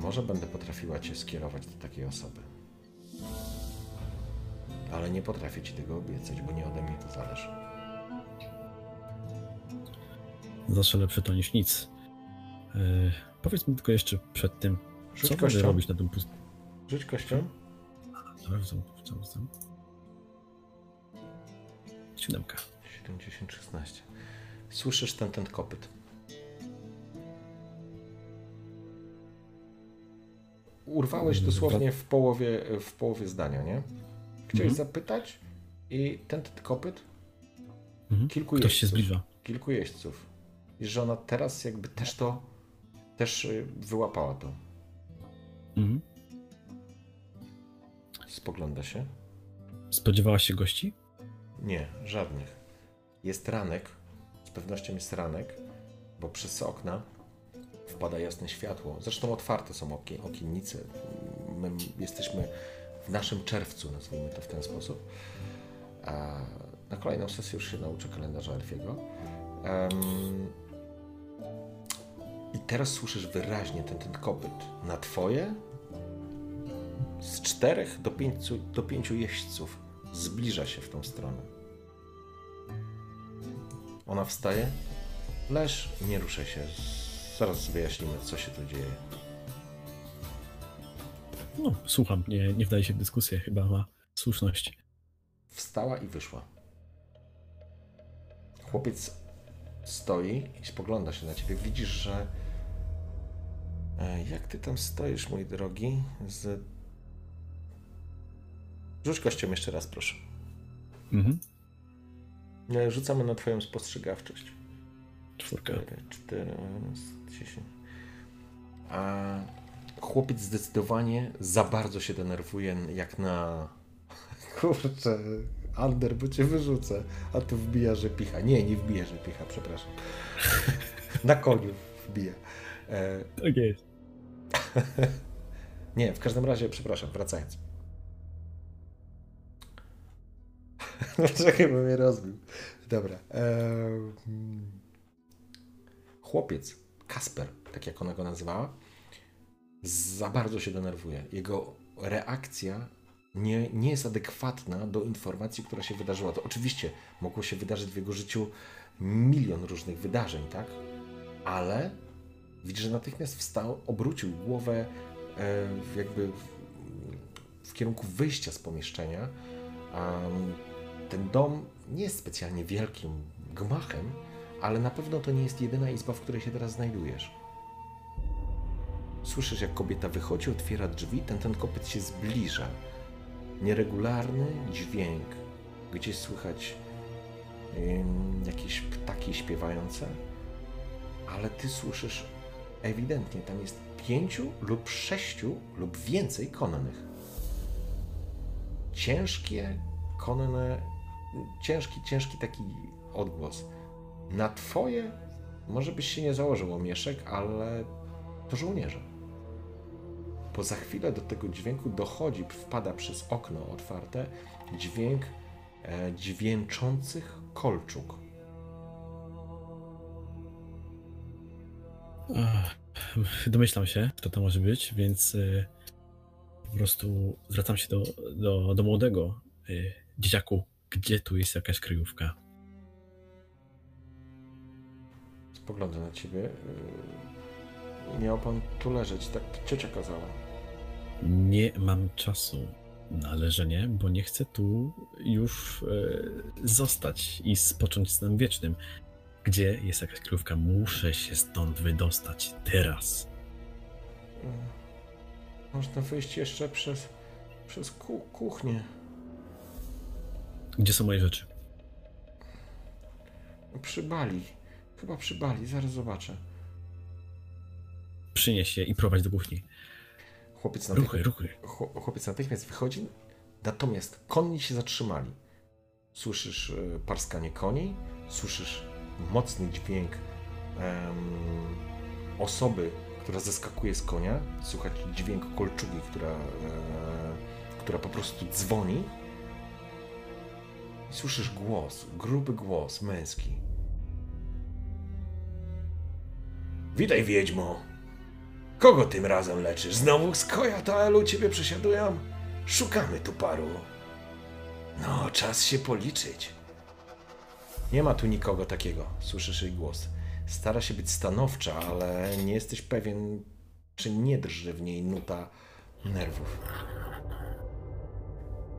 Może będę potrafiła cię skierować do takiej osoby. Ale nie potrafię ci tego obiecać, bo nie ode mnie to zależy. Zawsze lepsze to niż nic. E, powiedz mi tylko jeszcze przed tym, Rzuć co kością. robić na tym pustym... Rzuć kością. Sprawdzam, sprawdzam. Siódemka. 70, 16. Słyszysz ten, ten kopyt. Urwałeś Mm, dosłownie w połowie, w połowie zdania, nie? Chciałeś Mhm. zapytać i ten, ten kopyt Mhm. kilku Ktoś się jeźdźców. zbliża. Kilku jeźdźców. I że ona teraz jakby też to, też y, wyłapała to. Mhm. Spogląda się. Spodziewałaś się gości? Nie, żadnych. Jest ranek, z pewnością jest ranek, bo przez okna wpada jasne światło. Zresztą otwarte są okie, okiennice. My jesteśmy w naszym czerwcu, nazwijmy to w ten sposób. A na kolejną sesję już się nauczę kalendarza Elfiego. Em, I teraz słyszysz wyraźnie ten, ten kopyt. Na twoje z czterech do pięciu, do pięciu jeźdźców zbliża się w tą stronę. Ona wstaje. Leż, nie ruszaj się. Zaraz wyjaśnimy, co się tu dzieje. No, słucham, nie, nie wdaje się w dyskusję, chyba ma słuszność. Wstała i wyszła. Chłopiec stoi i spogląda się na ciebie. Widzisz, że. E, Jak ty tam stoisz, mój drogi? Z. Rzuć kością jeszcze raz, proszę. Mhm. Rzucamy na Twoją spostrzegawczość. Czwórka. 4, 4, 10. A chłopiec zdecydowanie za bardzo się denerwuje, jak na. [LAUGHS] Kurczę, Ander, bo cię wyrzucę. A tu wbija, że picha. Nie, nie wbija, że picha, przepraszam. [LAUGHS] na koniu wbija. E, Tak jest. [LAUGHS] nie, w każdym razie, przepraszam, wracając. [LAUGHS] No czekaj, bo mnie rozbił. Dobra. em, chłopiec, Kasper, tak jak ona go nazywała, za bardzo się denerwuje. Jego reakcja nie, nie jest adekwatna do informacji, która się wydarzyła. To oczywiście mogło się wydarzyć w jego życiu milion różnych wydarzeń, tak? Ale widzisz, że natychmiast wstał, obrócił głowę e, jakby w, kierunku wyjścia z pomieszczenia. Ten dom nie jest specjalnie wielkim gmachem, ale na pewno to nie jest jedyna izba, w której się teraz znajdujesz. Słyszysz, jak kobieta wychodzi, otwiera drzwi, ten, ten kopyt się zbliża. Nieregularny dźwięk Gdzieś słychać ym, jakieś ptaki śpiewające, ale ty słyszysz ewidentnie, tam jest pięciu lub sześciu lub więcej konnych. Ciężkie, konne, ciężki, ciężki taki odgłos. Na twoje może byś się nie założył omieszek, ale to żołnierze. Bo za chwilę do tego dźwięku dochodzi, wpada przez okno otwarte dźwięk e, dźwięczących kolczuk. Ach, Domyślam się, kto to może być, więc y, po prostu zwracam się do, do, do młodego y, dzieciaku, gdzie tu jest jakaś kryjówka. Spogląda na ciebie. Yy, Miał pan tu leżeć, tak ciocia kazała. Nie mam czasu na leżenie, bo nie chcę tu już y, zostać i spocząć snem wiecznym. Gdzie jest jakaś kryjówka? Muszę się stąd wydostać teraz. Yy, Można wyjść jeszcze przez, przez ku, kuchnię. Gdzie są moje rzeczy? Przy bali. Chyba przy bali, zaraz zobaczę. Przynieś je i prowadź do kuchni. Chłopiec Ruchy, natychmiast, ruchy. chło- chłopiec natychmiast wychodzi, natomiast konni się zatrzymali. Słyszysz e, parskanie koni, słyszysz mocny dźwięk osoby, która zeskakuje z konia, słychać dźwięk kolczugi, która, e, która po prostu dzwoni. I słyszysz głos, gruby głos męski. Witaj, wiedźmo. Kogo tym razem leczysz? Znowu skoja to elu ciebie przesiadują? Szukamy tu paru. No, czas się policzyć. Nie ma tu nikogo takiego, słyszysz jej głos. Stara się być stanowcza, ale nie jesteś pewien, czy nie drży w niej nuta nerwów.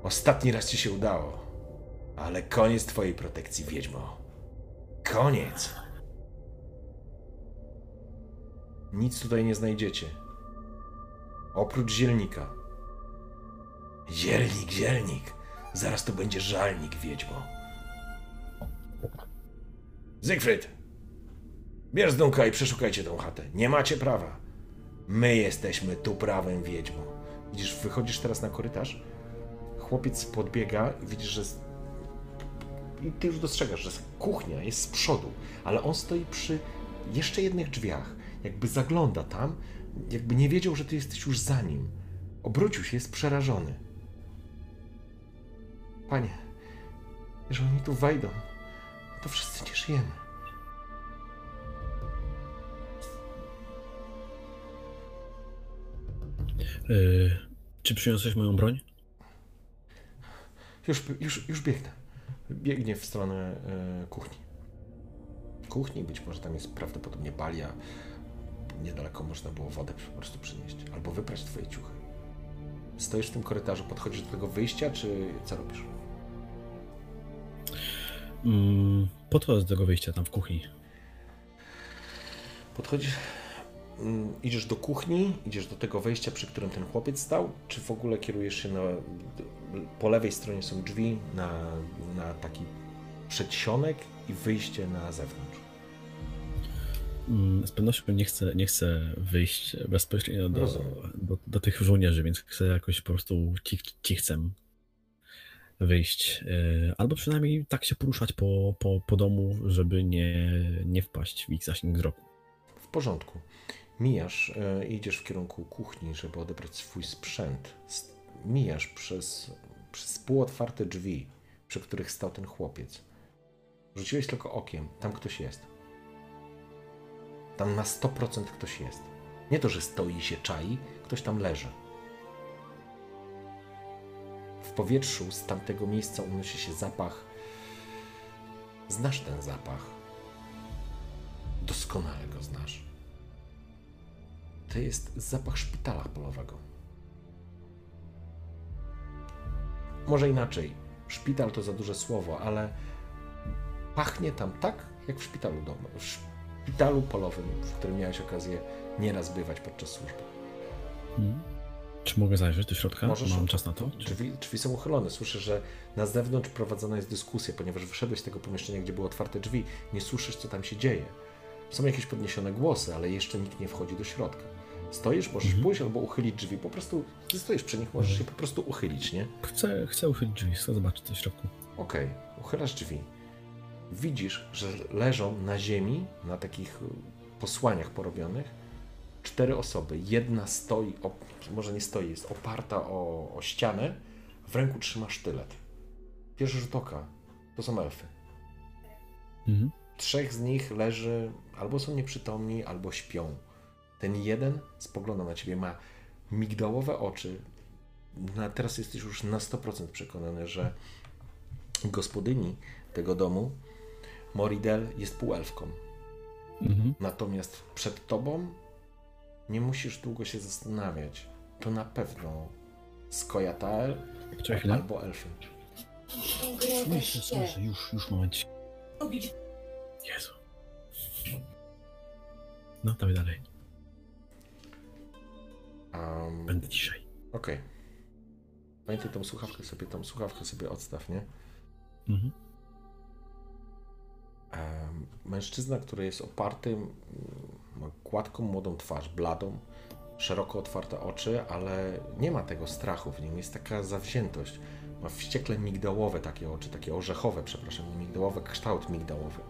Ostatni raz ci się udało, ale koniec twojej protekcji, wiedźmo. Koniec. Nic tutaj nie znajdziecie. Oprócz zielnika. Zielnik, zielnik. Zaraz to będzie żalnik, wiedźmo. Zygfryd! Bierz Dunka i przeszukajcie tą chatę. Nie macie prawa. My jesteśmy tu prawem, wiedźmo. Widzisz, wychodzisz teraz na korytarz, chłopiec podbiega i widzisz, że... I ty już dostrzegasz, że kuchnia jest z przodu, ale on stoi przy jeszcze jednych drzwiach. Jakby zagląda tam, jakby nie wiedział, że ty jesteś już za nim. Obrócił się, jest przerażony. Panie, jeżeli oni tu wejdą, to wszyscy nie żyjemy. Yy, czy przyniosłeś moją broń? Już, już, już biegnę. Biegnie w stronę e, kuchni. Kuchni, być może tam jest prawdopodobnie balia. Niedaleko można było wodę po prostu przynieść. Albo wyprać twoje ciuchy. Stoisz w tym korytarzu, podchodzisz do tego wyjścia, czy co robisz? Mm, podchodź do tego wyjścia tam w kuchni. Podchodzisz, mm, idziesz do kuchni, idziesz do tego wejścia, przy którym ten chłopiec stał, czy w ogóle kierujesz się na... Po lewej stronie są drzwi na, na taki przedsionek i wyjście na zewnątrz. Mm, Z pewnością nie chcę, nie chcę wyjść bezpośrednio do, do, do tych żołnierzy, więc chcę jakoś po prostu cich, cichcem wyjść. Yy, Albo przynajmniej tak się poruszać po, po, po domu, żeby nie, nie wpaść w ich zasięg wzroku. W porządku. Mijasz, e, idziesz w kierunku kuchni, żeby odebrać swój sprzęt. Mijasz przez, przez półotwarte drzwi, przy których stał ten chłopiec. Rzuciłeś tylko okiem, tam ktoś jest. Tam na 100% ktoś jest. Nie to, że stoi i się czai, ktoś tam leży. W powietrzu z tamtego miejsca unosi się zapach. Znasz ten zapach. Doskonale go znasz. To jest zapach szpitala polowego. Może inaczej. Szpital to za duże słowo, ale pachnie tam tak, jak w szpitalu domu, w szpitalu polowym, w którym miałeś okazję nieraz bywać podczas służby. Hmm. Czy mogę zajrzeć do środka? Mam czas na to? Drzwi, drzwi są uchylone. Słyszę, że na zewnątrz prowadzona jest dyskusja, ponieważ wyszedłeś z tego pomieszczenia, gdzie były otwarte drzwi. Nie słyszysz, co tam się dzieje. Są jakieś podniesione głosy, ale jeszcze nikt nie wchodzi do środka. Stoisz, możesz Mhm. pójść albo uchylić drzwi. Po prostu stoisz przy nich, możesz się po prostu uchylić, nie? Chcę, chcę uchylić drzwi, chcę zobaczyć co w środku. Okej, uchylasz drzwi. Widzisz, że leżą na ziemi, na takich posłaniach porobionych, cztery osoby. Jedna stoi, op, może nie stoi, jest oparta o, o ścianę, w ręku trzyma sztylet. Pierwszy rzut oka, to są elfy. Mhm. Trzech z nich leży, albo są nieprzytomni, albo śpią. Ten jeden spogląda na ciebie, ma migdałowe oczy. Na, teraz jesteś już na 100% przekonany, że gospodyni tego domu, Moridel, jest półelfką. Mhm. Natomiast przed tobą nie musisz długo się zastanawiać. To na pewno chwilę. albo elfy. Słyszę, słyszę, już, już moment. Jezu. No, dawaj dalej. Um, Będę ciszej. Okej. Pamiętaj tą słuchawkę sobie, tą słuchawkę sobie odstaw, nie? Mhm. Em, Mężczyzna, który jest oparty, mm, ma gładką, młodą twarz, bladą, szeroko otwarte oczy, ale nie ma tego strachu w nim, jest taka zawziętość. Ma wściekle migdałowe takie oczy, takie orzechowe, przepraszam, nie migdałowe, kształt migdałowy.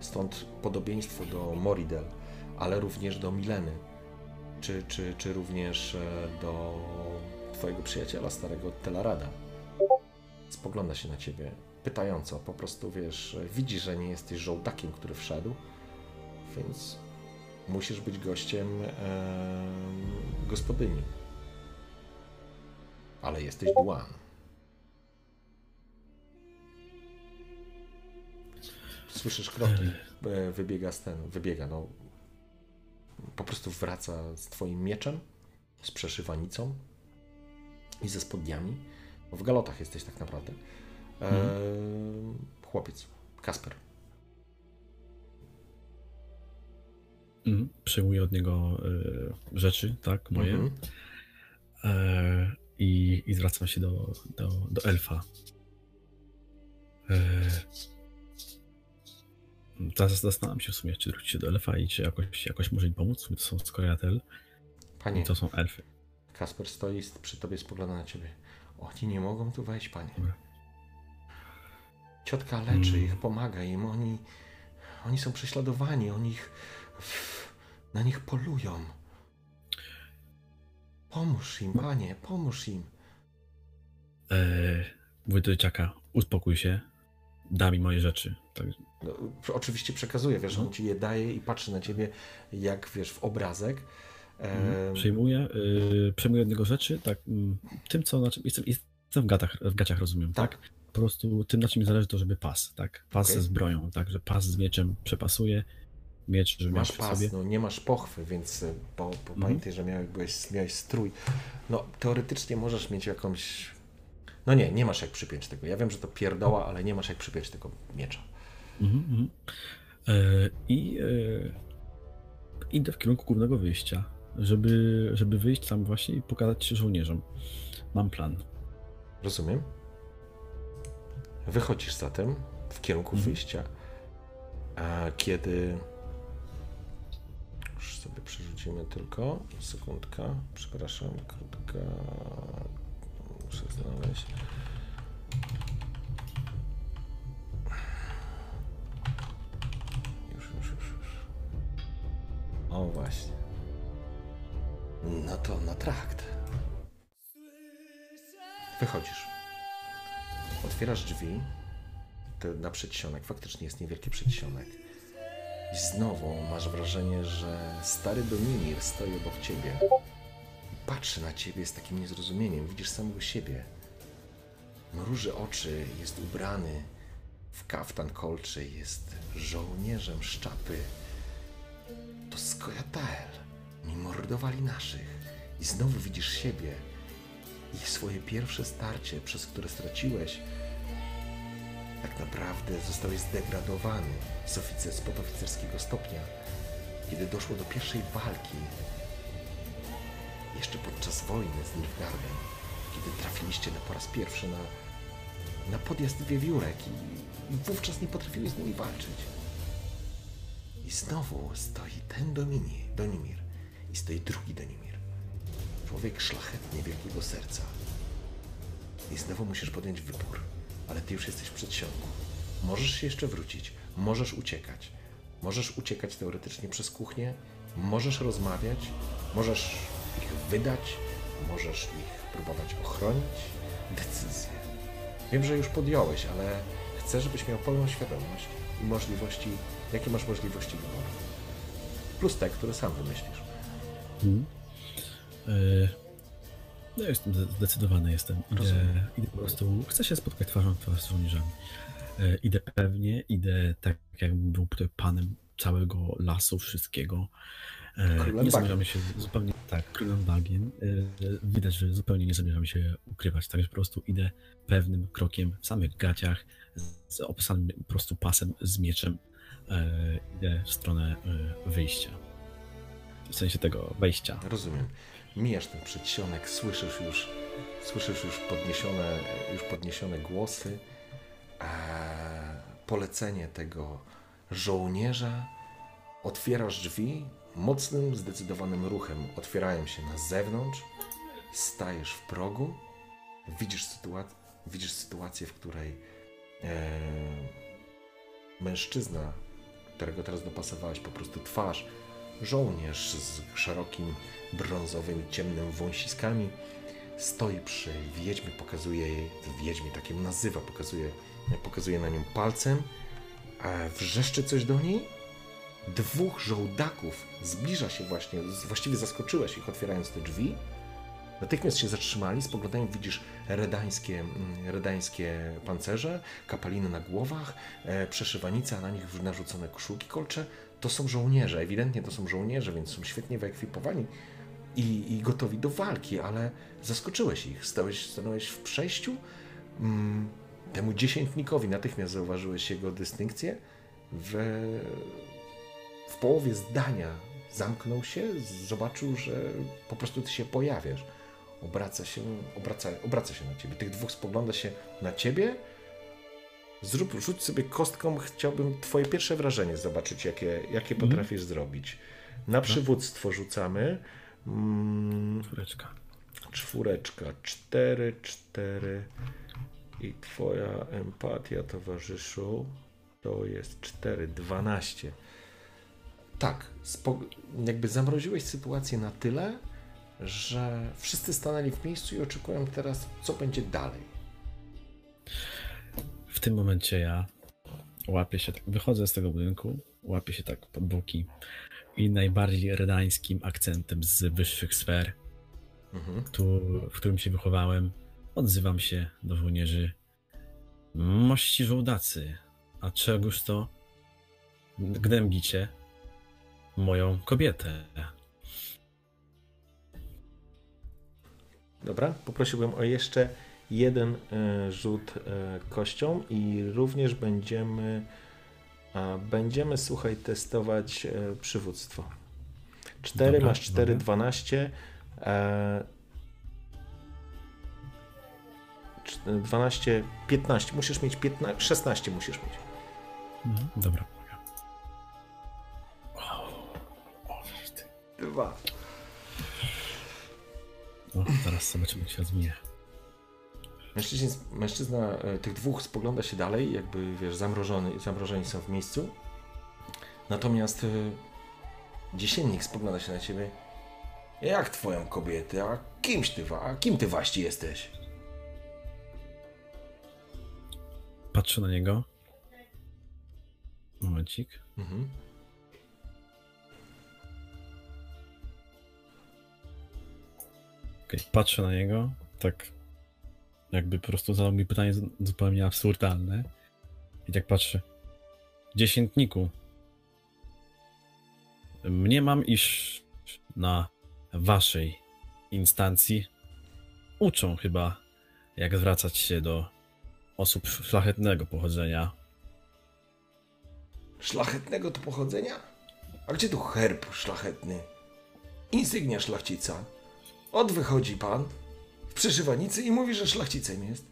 Stąd podobieństwo do Moridel, ale również do Mileny, czy, czy, czy również e, do twojego przyjaciela, starego Telarada. Spogląda się na ciebie pytająco, po prostu wiesz, widzi, że nie jesteś żołdakiem, który wszedł, więc musisz być gościem em, gospodyni. Ale jesteś Duan. Słyszysz kroki, e, wybiega z ten, wybiega, no po prostu wraca z twoim mieczem, z przeszywanicą i ze spodniami. W galotach jesteś tak naprawdę. Eee, chłopiec, Kasper. Mhm. Przyjmuję od niego y, rzeczy, tak, moje. Mhm. E, i, I zwracam się do, do, do elfa. E, teraz zastanawiam się w sumie, czy zwrócić się do elfa i czy jakoś, jakoś może im pomóc. To są skoriatel Panie, i to są elfy. Kasper stoi przy tobie, spogląda na ciebie. Oni nie mogą tu wejść, panie. Dobra. Ciotka leczy Mm. ich, pomaga im. Oni, oni są prześladowani, oni ich, na nich polują. Pomóż im, panie, pomóż im. E, mówię do dzieciaka, uspokój się, da mi moje rzeczy. Tak, No, oczywiście przekazuje, wiesz, on ci je daje i patrzy na ciebie jak, wiesz, w obrazek. Em, Przyjmuję, y, przyjmuję od niego rzeczy, tak, mm, tym co, znaczy, jestem, jestem w, gatach, w gaciach, rozumiem, tak? Tak. Po prostu tym, na czym mi zależy, to żeby pas, tak? Pas ze zbroją, tak? Że pas z mieczem przepasuje, miecz, miał Masz pas, sobie. no nie masz pochwy, więc y, po, po Mhm. pamiętaj, że miałeś, byłeś, miałeś strój. No teoretycznie możesz mieć jakąś... No nie, nie masz jak przypiąć tego. Ja wiem, że to pierdoła, ale nie masz jak przypiąć tego miecza. Mhm, mhm. E, I e, idę w kierunku głównego wyjścia, żeby, żeby wyjść tam właśnie i pokazać się żołnierzom. Mam plan. Rozumiem? Wychodzisz zatem w kierunku Mhm. wyjścia, a kiedy... Przerzucimy tylko. Sekundka. Przepraszam. Krótka... Muszę znaleźć. Już, już, już, już. O właśnie. No to na trakt. Wychodzisz. Otwierasz drzwi. To na przedsionek. Faktycznie jest niewielki przedsionek. I znowu masz wrażenie, że stary Dominir stoi obok ciebie. I patrzy na ciebie z takim niezrozumieniem. Widzisz samego siebie. Mruży oczy, jest ubrany w kaftan kolczy, jest żołnierzem szczapy. To Skojatel. Mi mordowali naszych. I znowu widzisz siebie i swoje pierwsze starcie, przez które straciłeś, tak naprawdę zostałeś zdegradowany z oficer, z podoficerskiego stopnia. Kiedy doszło do pierwszej walki, jeszcze podczas wojny z Nilfgaardem, kiedy trafiliście na po raz pierwszy na, na podjazd wiewiórek i, i wówczas nie potrafiłeś z nimi walczyć. I znowu stoi ten Domini, Donimir i stoi drugi Donimir. Człowiek szlachetny, wielkiego serca. I znowu musisz podjąć wybór, ale ty już jesteś w przedsionku. Możesz się jeszcze wrócić, możesz uciekać. Możesz uciekać teoretycznie przez kuchnię, możesz rozmawiać, możesz ich wydać, możesz ich próbować ochronić. Decyzję. Wiem, że już podjąłeś, ale chcę, żebyś miał pełną świadomość i możliwości, jakie masz możliwości wyboru. Plus te, które sam wymyślisz. Mhm. E, No jestem zde- zdecydowany jestem. Idę, idę po prostu, chcę się spotkać twarzą w twarz z żołnierzami. E, Idę pewnie, idę tak jakbym był panem całego lasu, wszystkiego. E, Królem nie zamierzamy się zupełnie, tak, królem bagien. E, Widać, że zupełnie nie zamierzamy się ukrywać, także po prostu idę pewnym krokiem w samych gaciach, z opasanym po prostu pasem z mieczem. Idę w stronę wyjścia. W sensie tego wejścia. Rozumiem. Mijasz ten przedsionek, słyszysz już, słyszysz już podniesione, już podniesione głosy. Eee, polecenie tego żołnierza. Otwierasz drzwi mocnym, zdecydowanym ruchem. Otwierają się na zewnątrz. Stajesz w progu. Widzisz, sytuac- widzisz sytuację, w której eee, mężczyzna, którego teraz dopasowałeś po prostu twarz, żołnierz z szerokim, brązowym, ciemnym wąsiskami, stoi przy wiedźmie, pokazuje jej, wiedźmie tak ją nazywa, pokazuje, pokazuje na nią palcem, a wrzeszczy coś do niej. Dwóch żołdaków zbliża się właśnie, właściwie zaskoczyłeś ich otwierając te drzwi. Natychmiast się zatrzymali, spoglądają, widzisz redańskie, mm, redańskie pancerze, kapaliny na głowach, e, przeszywanica, na nich narzucone koszulki kolcze. To są żołnierze, ewidentnie to są żołnierze, więc są świetnie wyekwipowani i, i gotowi do walki, ale zaskoczyłeś ich. Stałeś, stanąłeś w przejściu. Mm, temu dziesiętnikowi natychmiast zauważyłeś jego dystynkcję. W, w połowie zdania zamknął się, zobaczył, że po prostu ty się pojawiasz. Obraca się, obraca, obraca się na ciebie. Tych dwóch spogląda się na ciebie. Zrób, rzuć sobie kostką, chciałbym twoje pierwsze wrażenie zobaczyć, jakie, jakie potrafisz zrobić. Na przywództwo rzucamy. Mm, Czwóreczka. czwóreczka, cztery, cztery i twoja empatia, towarzyszu, to jest cztery, dwanaście. Tak, jakby zamroziłeś sytuację na tyle, że wszyscy stanęli w miejscu i oczekują teraz, co będzie dalej. W tym momencie ja łapię się, tak, wychodzę z tego budynku, łapię się tak pod boki i najbardziej redańskim akcentem z wyższych sfer, Mhm. tu, w którym się wychowałem, odzywam się do żołnierzy. Mości żołdacy, a czegoż to gnębicie moją kobietę? Dobra, poprosiłbym o jeszcze jeden e, rzut e, kością i również będziemy będziemy, słuchaj, testować e, przywództwo. 4 Dobra, masz 4, dobra. 12. E, cz- 12, 15. Musisz mieć 15, 16 musisz mieć. Mhm, dobra, mogę. O. Dwa. o, zaraz zobaczymy, jak się rozwinie. Mężczyzn, mężczyzna e, tych dwóch spogląda się dalej, jakby wiesz, zamrożony, zamrożeni są w miejscu. Natomiast e, dziesiętnik spogląda się na ciebie. Jak twoją kobietę? A kimś ty, a kim ty właśnie jesteś? Patrzę na niego. Momencik. Mhm. Okej, patrzę na niego, tak jakby po prostu zadał mi pytanie zu- zupełnie absurdalne. I tak patrzę. Dziesiętniku. Mniemam, iż na waszej instancji uczą chyba, jak zwracać się do osób szlachetnego pochodzenia. Szlachetnego to pochodzenia? A gdzie tu herb szlachetny? Insygnia szlachcica. Odwychodzi pan w przyszywanicy i mówi, że szlachcicem jest.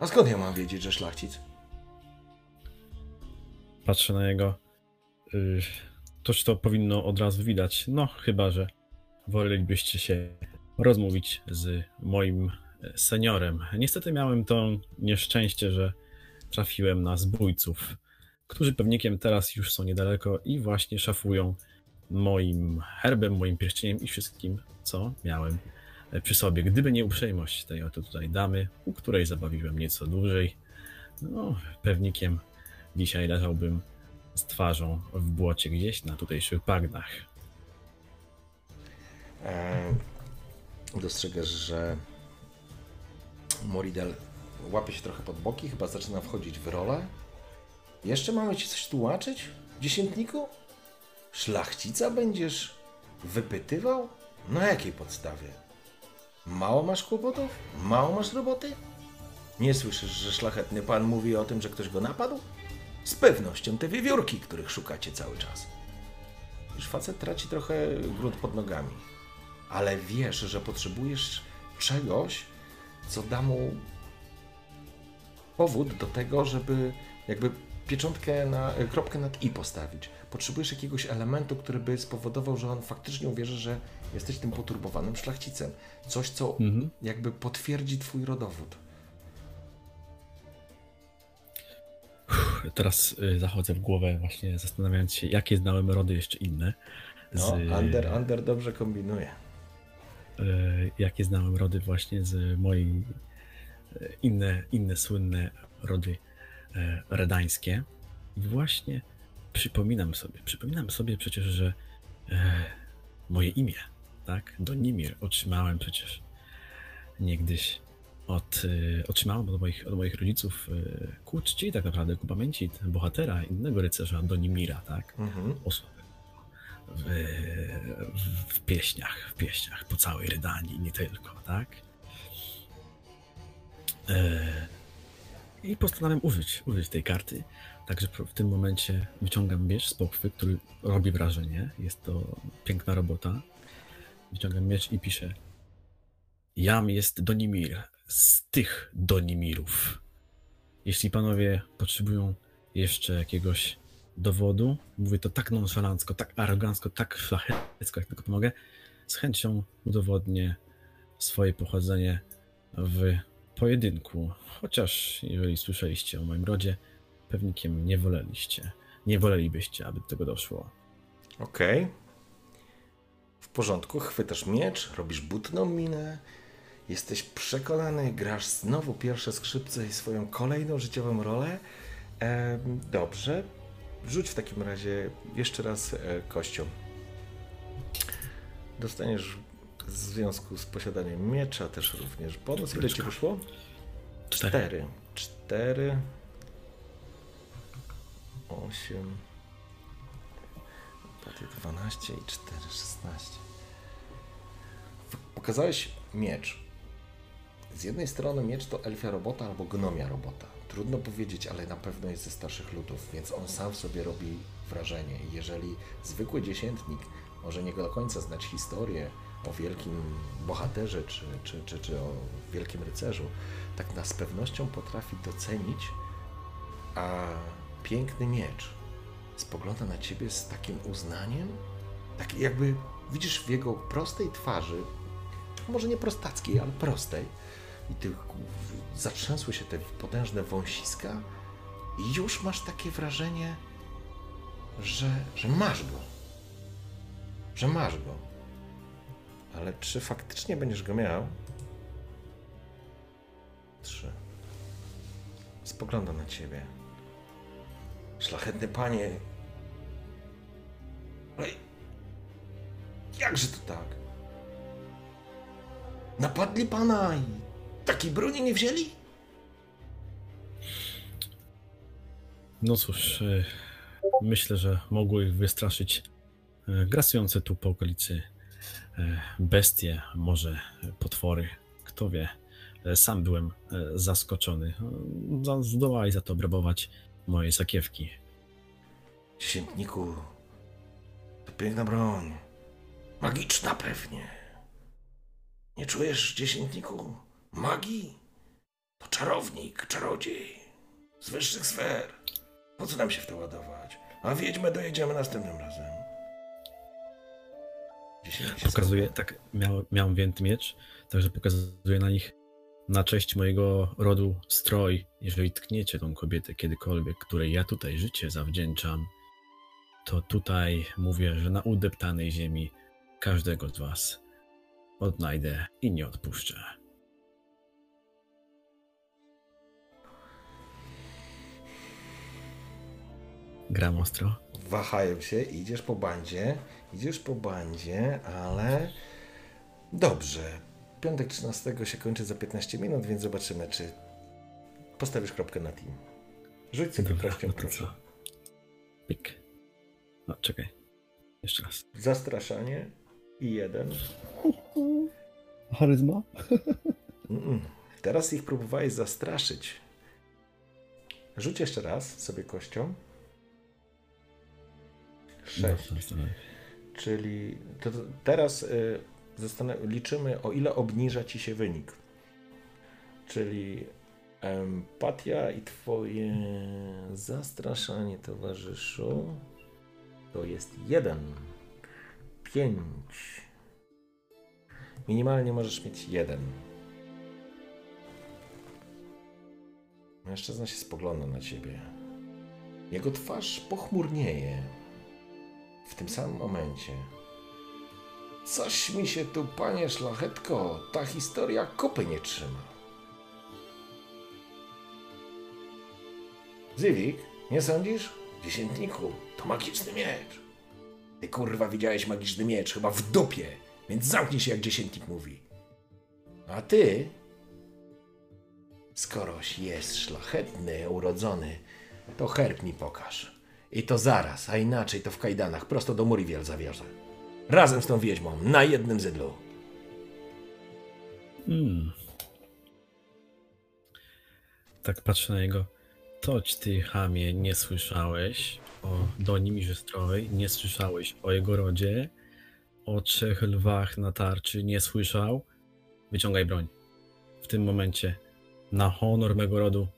A skąd ja mam wiedzieć, że szlachcic? Patrzę na jego. y, Toż to powinno od razu widać. No, chyba że wolelibyście się rozmówić z moim e, seniorem. Niestety miałem to nieszczęście, że trafiłem na zbójców, którzy pewnikiem teraz już są niedaleko i właśnie szafują moim herbem, moim pierścieniem i wszystkim, co miałem przy sobie. Gdyby nie uprzejmość tej oto tutaj damy, u której zabawiłem nieco dłużej, no, pewnikiem dzisiaj leżałbym z twarzą w błocie gdzieś na tutejszych bagnach. E, dostrzegasz, że Moridel łapie się trochę pod boki, chyba zaczyna wchodzić w rolę. Jeszcze mamy ci coś tłumaczyć, dziesiętniku? Szlachcica będziesz wypytywał? Na jakiej podstawie? Mało masz kłopotów? Mało masz roboty? Nie słyszysz, że szlachetny pan mówi o tym, że ktoś go napadł? Z pewnością te wiewiórki, których szukacie cały czas. Już facet traci trochę grunt pod nogami. Ale wiesz, że potrzebujesz czegoś, co da mu powód do tego, żeby jakby pieczątkę na, kropkę nad i postawić. Potrzebujesz jakiegoś elementu, który by spowodował, że on faktycznie uwierzy, że jesteś tym poturbowanym szlachcicem. Coś, co Mhm. jakby potwierdzi twój rodowód. Teraz y, zachodzę w głowę właśnie zastanawiając się, jakie znałem rody jeszcze inne. Z, No, Ander, Ander dobrze kombinuje. y, jakie znałem rody właśnie z mojej y, inne, inne słynne rody e, redańskie. I właśnie przypominam sobie, przypominam sobie przecież, że e, moje imię, tak, Donimir otrzymałem przecież niegdyś od, e, otrzymałem od moich, od moich rodziców e, ku czci tak naprawdę, ku pamięci bohatera, innego rycerza Donimira, tak, Mhm. osoby w, w, w pieśniach, w pieśniach po całej Rydanii, nie tylko, tak? E, I postanawiam użyć, użyć tej karty. Także w tym momencie wyciągam miecz z pochwy, który robi wrażenie. Jest to piękna robota. Wyciągam miecz i piszę Jam jest Donimir, z tych Donimirów. Jeśli panowie potrzebują jeszcze jakiegoś dowodu, mówię to tak nonszalancko, tak arogancko, tak szlachecko, jak tylko pomogę, z chęcią udowodnię swoje pochodzenie w pojedynku. Chociaż jeżeli słyszeliście o moim rodzie, pewnikiem nie woleliście. Nie wolelibyście, aby do tego doszło. Okej. W porządku, chwytasz miecz, robisz butną minę, jesteś przekonany, grasz znowu pierwsze skrzypce i swoją kolejną życiową rolę. Em, dobrze. Rzuć w takim razie jeszcze raz e, kością. Dostaniesz w związku z posiadaniem miecza też również bonus. Ile ci wyszło? Cztery. Cztery. Osiem. Paty 12 i 4, 16. Pokazałeś miecz. Z jednej strony miecz to elfia robota albo gnomia robota. Trudno powiedzieć, ale na pewno jest ze starszych ludów, więc on sam sobie robi wrażenie. Jeżeli zwykły dziesiętnik może nie do końca znać historię o wielkim bohaterze czy, czy, czy, czy o wielkim rycerzu, tak na z pewnością potrafi docenić, a piękny miecz spogląda na ciebie z takim uznaniem, tak jakby widzisz w jego prostej twarzy, może nie prostackiej, ale prostej, i ty zatrzęsły się te potężne wąsiska, i już masz takie wrażenie, że, że masz go. Że masz go. Ale czy faktycznie będziesz go miał? Trzy. Spogląda na ciebie. Szlachetny panie. Ej, jakże to tak? Napadli pana i takiej broni nie wzięli? No cóż, e, myślę, że mogło ich wystraszyć e, grasujące tu po okolicy e, bestie, może potwory, kto wie. Sam byłem zaskoczony. Za- Zdołali za to obrabować moje sakiewki. Dziesiętniku, to piękna broń. Magiczna pewnie. Nie czujesz, dziesiętniku, magii? To czarownik, czarodziej z wyższych sfer. Po co nam się w to ładować? A wiedźmę dojedziemy następnym razem. Pokazuję, tak, miał, miałem więty miecz, także pokazuję na nich na cześć mojego rodu stroj. Jeżeli tkniecie tą kobietę kiedykolwiek, której ja tutaj życie zawdzięczam, to tutaj mówię, że na udeptanej ziemi każdego z was odnajdę i nie odpuszczę. Gram ostro. wahają się, idziesz po bandzie, idziesz po bandzie, ale dobrze. Piątek 13 się kończy za 15 minut, więc zobaczymy, czy postawisz kropkę na team. Rzuć sobie Dobra, kością, no proszę. Pik. No, czekaj. Jeszcze raz. Zastraszanie i jeden. Charyzma? Mm-mm. Teraz ich próbowałeś zastraszyć. Rzuć jeszcze raz sobie kością. Sześć. Czyli to, to teraz y, zastan- liczymy, o ile obniża ci się wynik. Czyli empatia i twoje zastraszanie towarzyszu to jest jeden. Pięć. Minimalnie możesz mieć jeden. Mężczyzna się spogląda na ciebie. Jego twarz pochmurnieje. W tym samym momencie. Coś mi się tu, panie szlachetko, ta historia kopy nie trzyma. Zywik, nie sądzisz? Dziesiętniku, to magiczny miecz. Ty kurwa widziałeś magiczny miecz, chyba w dupie, więc zamknij się jak dziesiętnik mówi. A ty, skoroś jest szlachetny, urodzony, to herb mi pokaż. I to zaraz, a inaczej to w kajdanach prosto do Muriwiel zawiozę. Razem z tą wiedźmą, na jednym zydlu. Hmm. Tak patrzę na niego. Toć ty, chamie, nie słyszałeś o Donimirze Stroj, nie słyszałeś o jego rodzie, o trzech lwach na tarczy, nie słyszał. Wyciągaj broń. W tym momencie, na honor mego rodu,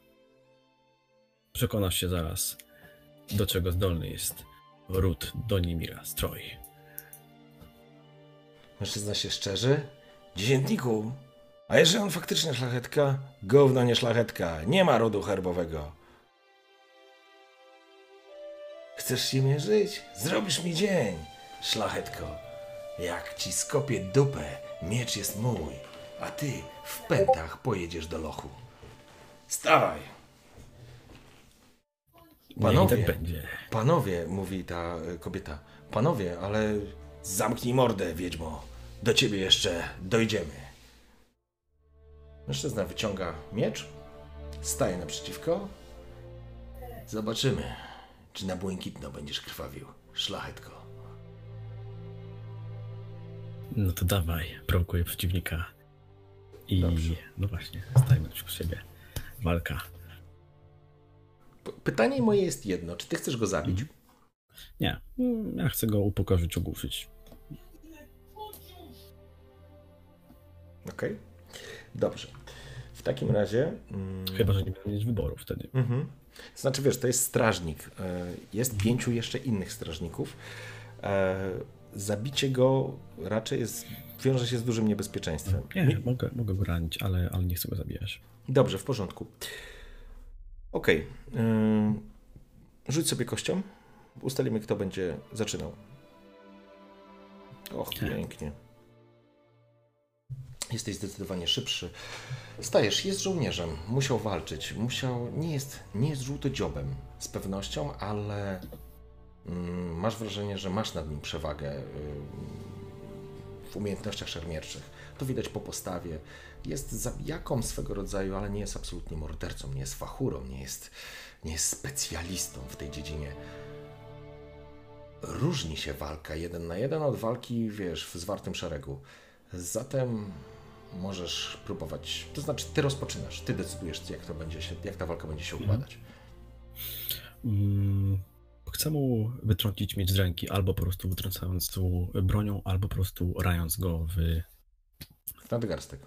przekonasz się zaraz, do czego zdolny jest ród Donimira Stroj. Mężczyzna się szczerzy. Dziesiętniku, a jeżeli on faktycznie szlachetka? Gówno nie szlachetka, nie ma rodu herbowego. Chcesz się mierzyć? Zrobisz mi dzień, szlachetko. Jak ci skopię dupę, miecz jest mój, a ty w pętach pojedziesz do lochu. Stawaj! Panowie, tak będzie. Panowie, mówi ta y, kobieta. Panowie, ale zamknij mordę, wiedźmo. Do ciebie jeszcze dojdziemy. Mężczyzna wyciąga miecz, staje naprzeciwko. Zobaczymy, czy na błękitno będziesz krwawił, szlachetko. No to dawaj, prowokuję przeciwnika. I Dobrze. no właśnie, stajmy przy siebie. Walka. P- Pytanie moje jest jedno, czy ty chcesz go zabić? Nie, mm, ja chcę go upokorzyć, ogłuszyć. Okej. Dobrze. W takim razie... mm, Chyba, że nie będę mieć wyboru wtedy. Mhm. Znaczy, wiesz, to jest strażnik. E, Jest pięciu jeszcze innych strażników. E, Zabicie go raczej jest, wiąże się z dużym niebezpieczeństwem. Nie, Mi- mogę, mogę go ranić, ale, ale nie chcę go zabijać. Dobrze, w porządku. Okej. ym, Rzuć sobie kością. Ustalimy, kto będzie zaczynał. Och, pięknie. Jesteś zdecydowanie szybszy. Stajesz, jest żołnierzem. Musiał walczyć. Musiał. Nie jest, nie jest żółtodziobem z pewnością, ale mm, masz wrażenie, że masz nad nim przewagę ym, w umiejętnościach szermierczych. To widać po postawie. Jest zabijaką swego rodzaju, ale nie jest absolutnie mordercą, nie jest fachurą, nie jest, nie jest specjalistą w tej dziedzinie. Różni się walka jeden na jeden od walki, wiesz, w zwartym szeregu. Zatem możesz próbować, to znaczy ty rozpoczynasz, ty decydujesz, jak to będzie się, jak ta walka będzie się układać. Mm, chcę mu wytrącić miecz z ręki, albo po prostu wytrącając mu bronią, albo po prostu rając go w, Nadgarstek.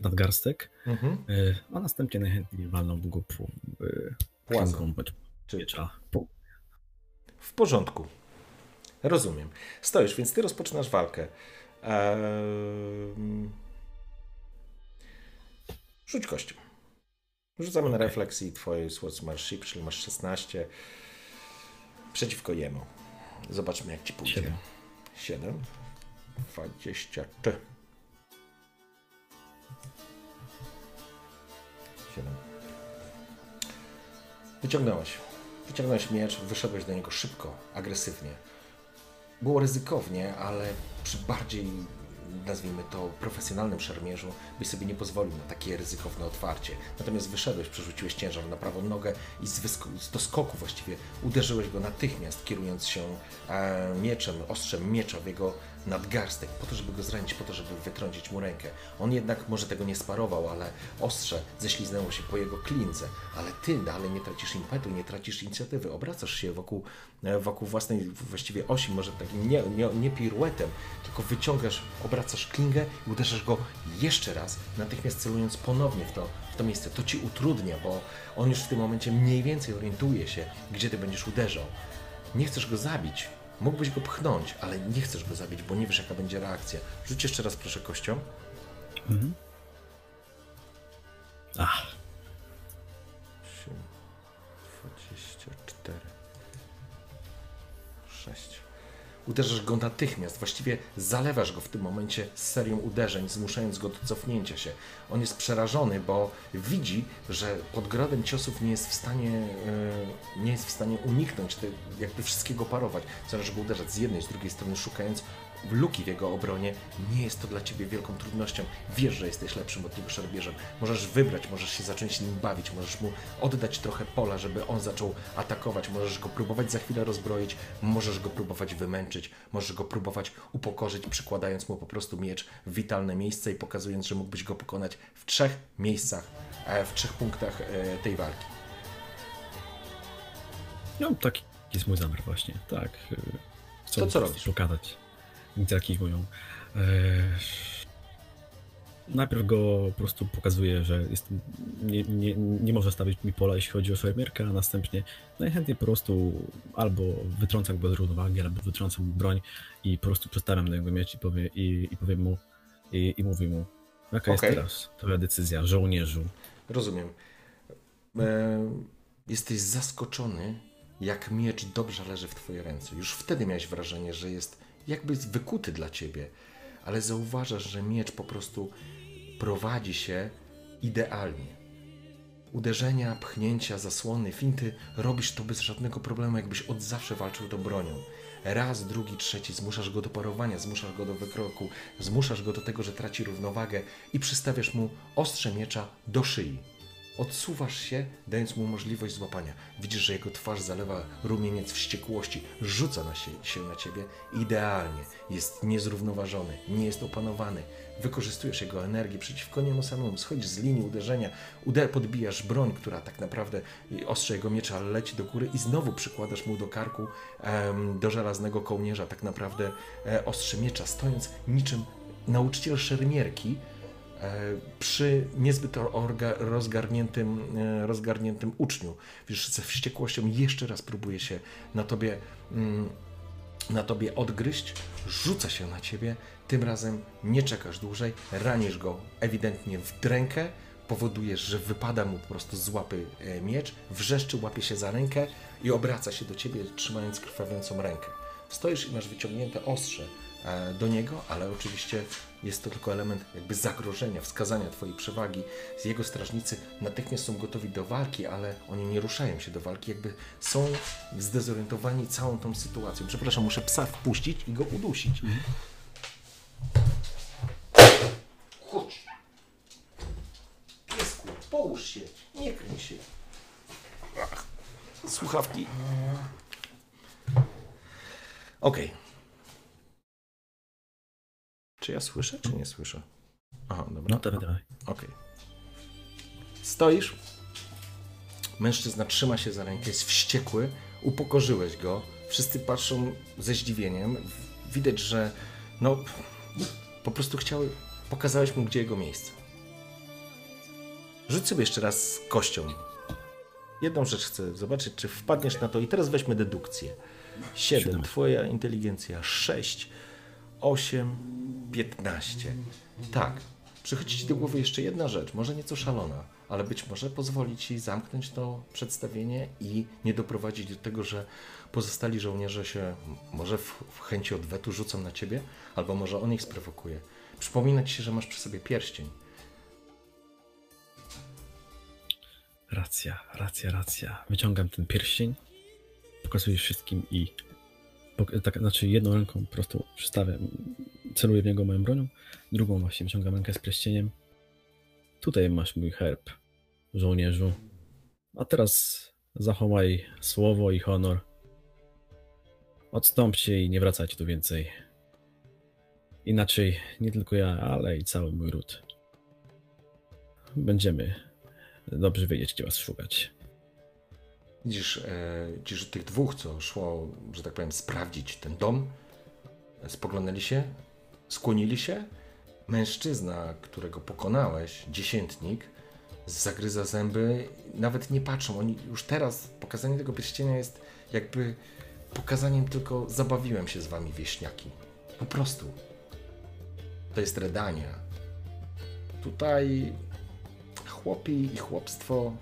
nadgarstek, Mhm. e, a następnie najchętniej walną go po e, Płazą. miecza. Po, W porządku. Rozumiem. Stoisz, więc ty rozpoczynasz walkę. Ehm... Rzuć kością. Rzucamy na refleksji twojej swordsmanship, czyli masz 16 przeciwko jemu. Zobaczmy jak ci pójdzie. Siedem. 7. 23. 7. Wyciągnąłeś. Wyciągnąłeś miecz, wyszedłeś do niego szybko, agresywnie. Było ryzykownie, ale przy bardziej, nazwijmy to, profesjonalnym szermierzu byś sobie nie pozwolił na takie ryzykowne otwarcie. Natomiast wyszedłeś, przerzuciłeś ciężar na prawą nogę i z, wysko- z doskoku właściwie uderzyłeś go natychmiast, kierując się e, mieczem, ostrzem miecza w jego nadgarstek, po to, żeby go zranić, po to, żeby wytrącić mu rękę. On jednak może tego nie sparował, ale ostrze ześliznęło się po jego klince, ale ty dalej nie tracisz impetu, nie tracisz inicjatywy, obracasz się wokół, e, wokół własnej właściwie osi, może takim nie, nie, nie piruetem, tylko wyciągasz, obracasz klingę i uderzasz go jeszcze raz, natychmiast celując ponownie w to, w to miejsce. To ci utrudnia, bo on już w tym momencie mniej więcej orientuje się, gdzie ty będziesz uderzał. Nie chcesz go zabić. Mógłbyś go pchnąć, ale nie chcesz go zabić, bo nie wiesz, jaka będzie reakcja. Rzuć jeszcze raz, proszę, kością. mhm. Ach, Uderzasz go natychmiast, właściwie zalewasz go w tym momencie serią uderzeń, zmuszając go do cofnięcia się. On jest przerażony, bo widzi, że pod gradem ciosów nie jest w stanie, e, nie jest w stanie uniknąć, jakby wszystkiego parować. Zaczynasz go uderzać z jednej, z drugiej strony, szukając luki w jego obronie. Nie jest to dla ciebie wielką trudnością. Wiesz, że jesteś lepszym od niego szermierzem. Możesz wybrać, możesz się zacząć nim bawić, możesz mu oddać trochę pola, żeby on zaczął atakować. Możesz go próbować za chwilę rozbroić, możesz go próbować wymęczyć, możesz go próbować upokorzyć, przykładając mu po prostu miecz w witalne miejsce i pokazując, że mógłbyś go pokonać w trzech miejscach, e, w trzech punktach e, tej walki. no taki jest mój zamiar właśnie, tak. y, Chcę To co robisz? pokazać moją. E, najpierw go po prostu pokazuję, że jest, nie, nie, nie może stawić mi pola, jeśli chodzi o szermierkę, a następnie najchętniej po prostu albo wytrącam go z równowagi, albo wytrącam broń i po prostu przestawiam na jego miecz i, powie, i, i powiem mu i, i mówię mu, jaka Okej. jest teraz twoja decyzja, żołnierzu. Rozumiem. E, jesteś zaskoczony, jak miecz dobrze leży w twojej ręce. Już wtedy miałeś wrażenie, że jest jakby wykuty dla ciebie, ale zauważasz, że miecz po prostu prowadzi się idealnie. Uderzenia, pchnięcia, zasłony, finty robisz to bez żadnego problemu, jakbyś od zawsze walczył tą bronią. Raz, drugi, trzeci, zmuszasz go do parowania, zmuszasz go do wykroku, zmuszasz go do tego, że traci równowagę i przystawiasz mu ostrze miecza do szyi. Odsuwasz się, dając mu możliwość złapania. Widzisz, że jego twarz zalewa rumieniec wściekłości, rzuca na się, się na ciebie idealnie. Jest niezrównoważony, nie jest opanowany. Wykorzystujesz jego energię przeciwko niemu samemu, schodzisz z linii uderzenia, uder, podbijasz broń, która tak naprawdę ostrze jego miecza leci do góry i znowu przykładasz mu do karku, em, do żelaznego kołnierza, tak naprawdę e, ostrze miecza, stojąc niczym nauczyciel szermierki, przy niezbyt rozgarniętym, e, rozgarniętym uczniu. Wiesz, ze wściekłością jeszcze raz próbuje się na tobie, mm, na tobie odgryźć, rzuca się na ciebie, tym razem nie czekasz dłużej, ranisz go ewidentnie w drękę, powodujesz, że wypada mu po prostu z łapy e, miecz, wrzeszczy, łapie się za rękę i obraca się do ciebie, trzymając krwawiącą rękę. Stoisz i masz wyciągnięte ostrze e, do niego, ale oczywiście jest to tylko element jakby zagrożenia, wskazania twojej przewagi. Z jego strażnicy natychmiast są gotowi do walki, ale oni nie ruszają się do walki, jakby są zdezorientowani całą tą sytuacją. Przepraszam, muszę psa wpuścić i go udusić. Chodź. Piesku, połóż się, nie kręć się. Słuchawki. Okej. Czy ja słyszę, czy nie słyszę? Aha, dobra. No dawaj, dawaj. Okej. Stoisz. Mężczyzna trzyma się za rękę, jest wściekły. Upokorzyłeś go. Wszyscy patrzą ze zdziwieniem. Widać, że no po prostu chciały, Pokazałeś mu, gdzie jego miejsce. Rzuć sobie jeszcze raz z kością. Jedną rzecz chcę zobaczyć, czy wpadniesz na to. I teraz weźmy dedukcję. 7, Siedem. twoja inteligencja 6, 8, 15. Tak, przychodzi ci do głowy jeszcze jedna rzecz, może nieco szalona, ale być może pozwoli ci zamknąć to przedstawienie i nie doprowadzić do tego, że pozostali żołnierze się może w, w chęci odwetu rzucą na ciebie, albo może on ich sprowokuje. Przypomina ci się, że masz przy sobie pierścień. Racja, racja, racja. Wyciągam ten pierścień, pokazuję wszystkim i tak, znaczy jedną ręką po prostu przystawię, celuję w niego moją bronią, drugą właśnie wyciągam rękę z pierścieniem. Tutaj masz mój herb, żołnierzu. A teraz zachowaj słowo i honor. Odstąpcie i nie wracajcie tu więcej. Inaczej nie tylko ja, ale i cały mój ród. Będziemy dobrze wiedzieć, gdzie was szukać. Widzisz, e, widzisz tych dwóch, co szło, że tak powiem, sprawdzić ten dom, spoglądali się, skłonili się. Mężczyzna, którego pokonałeś, dziesiętnik, zagryza zęby, nawet nie patrzą. Oni już teraz, pokazanie tego pierścienia jest jakby pokazaniem tylko zabawiłem się z wami, wieśniaki. Po prostu. To jest Redania. Tutaj chłopi i chłopstwo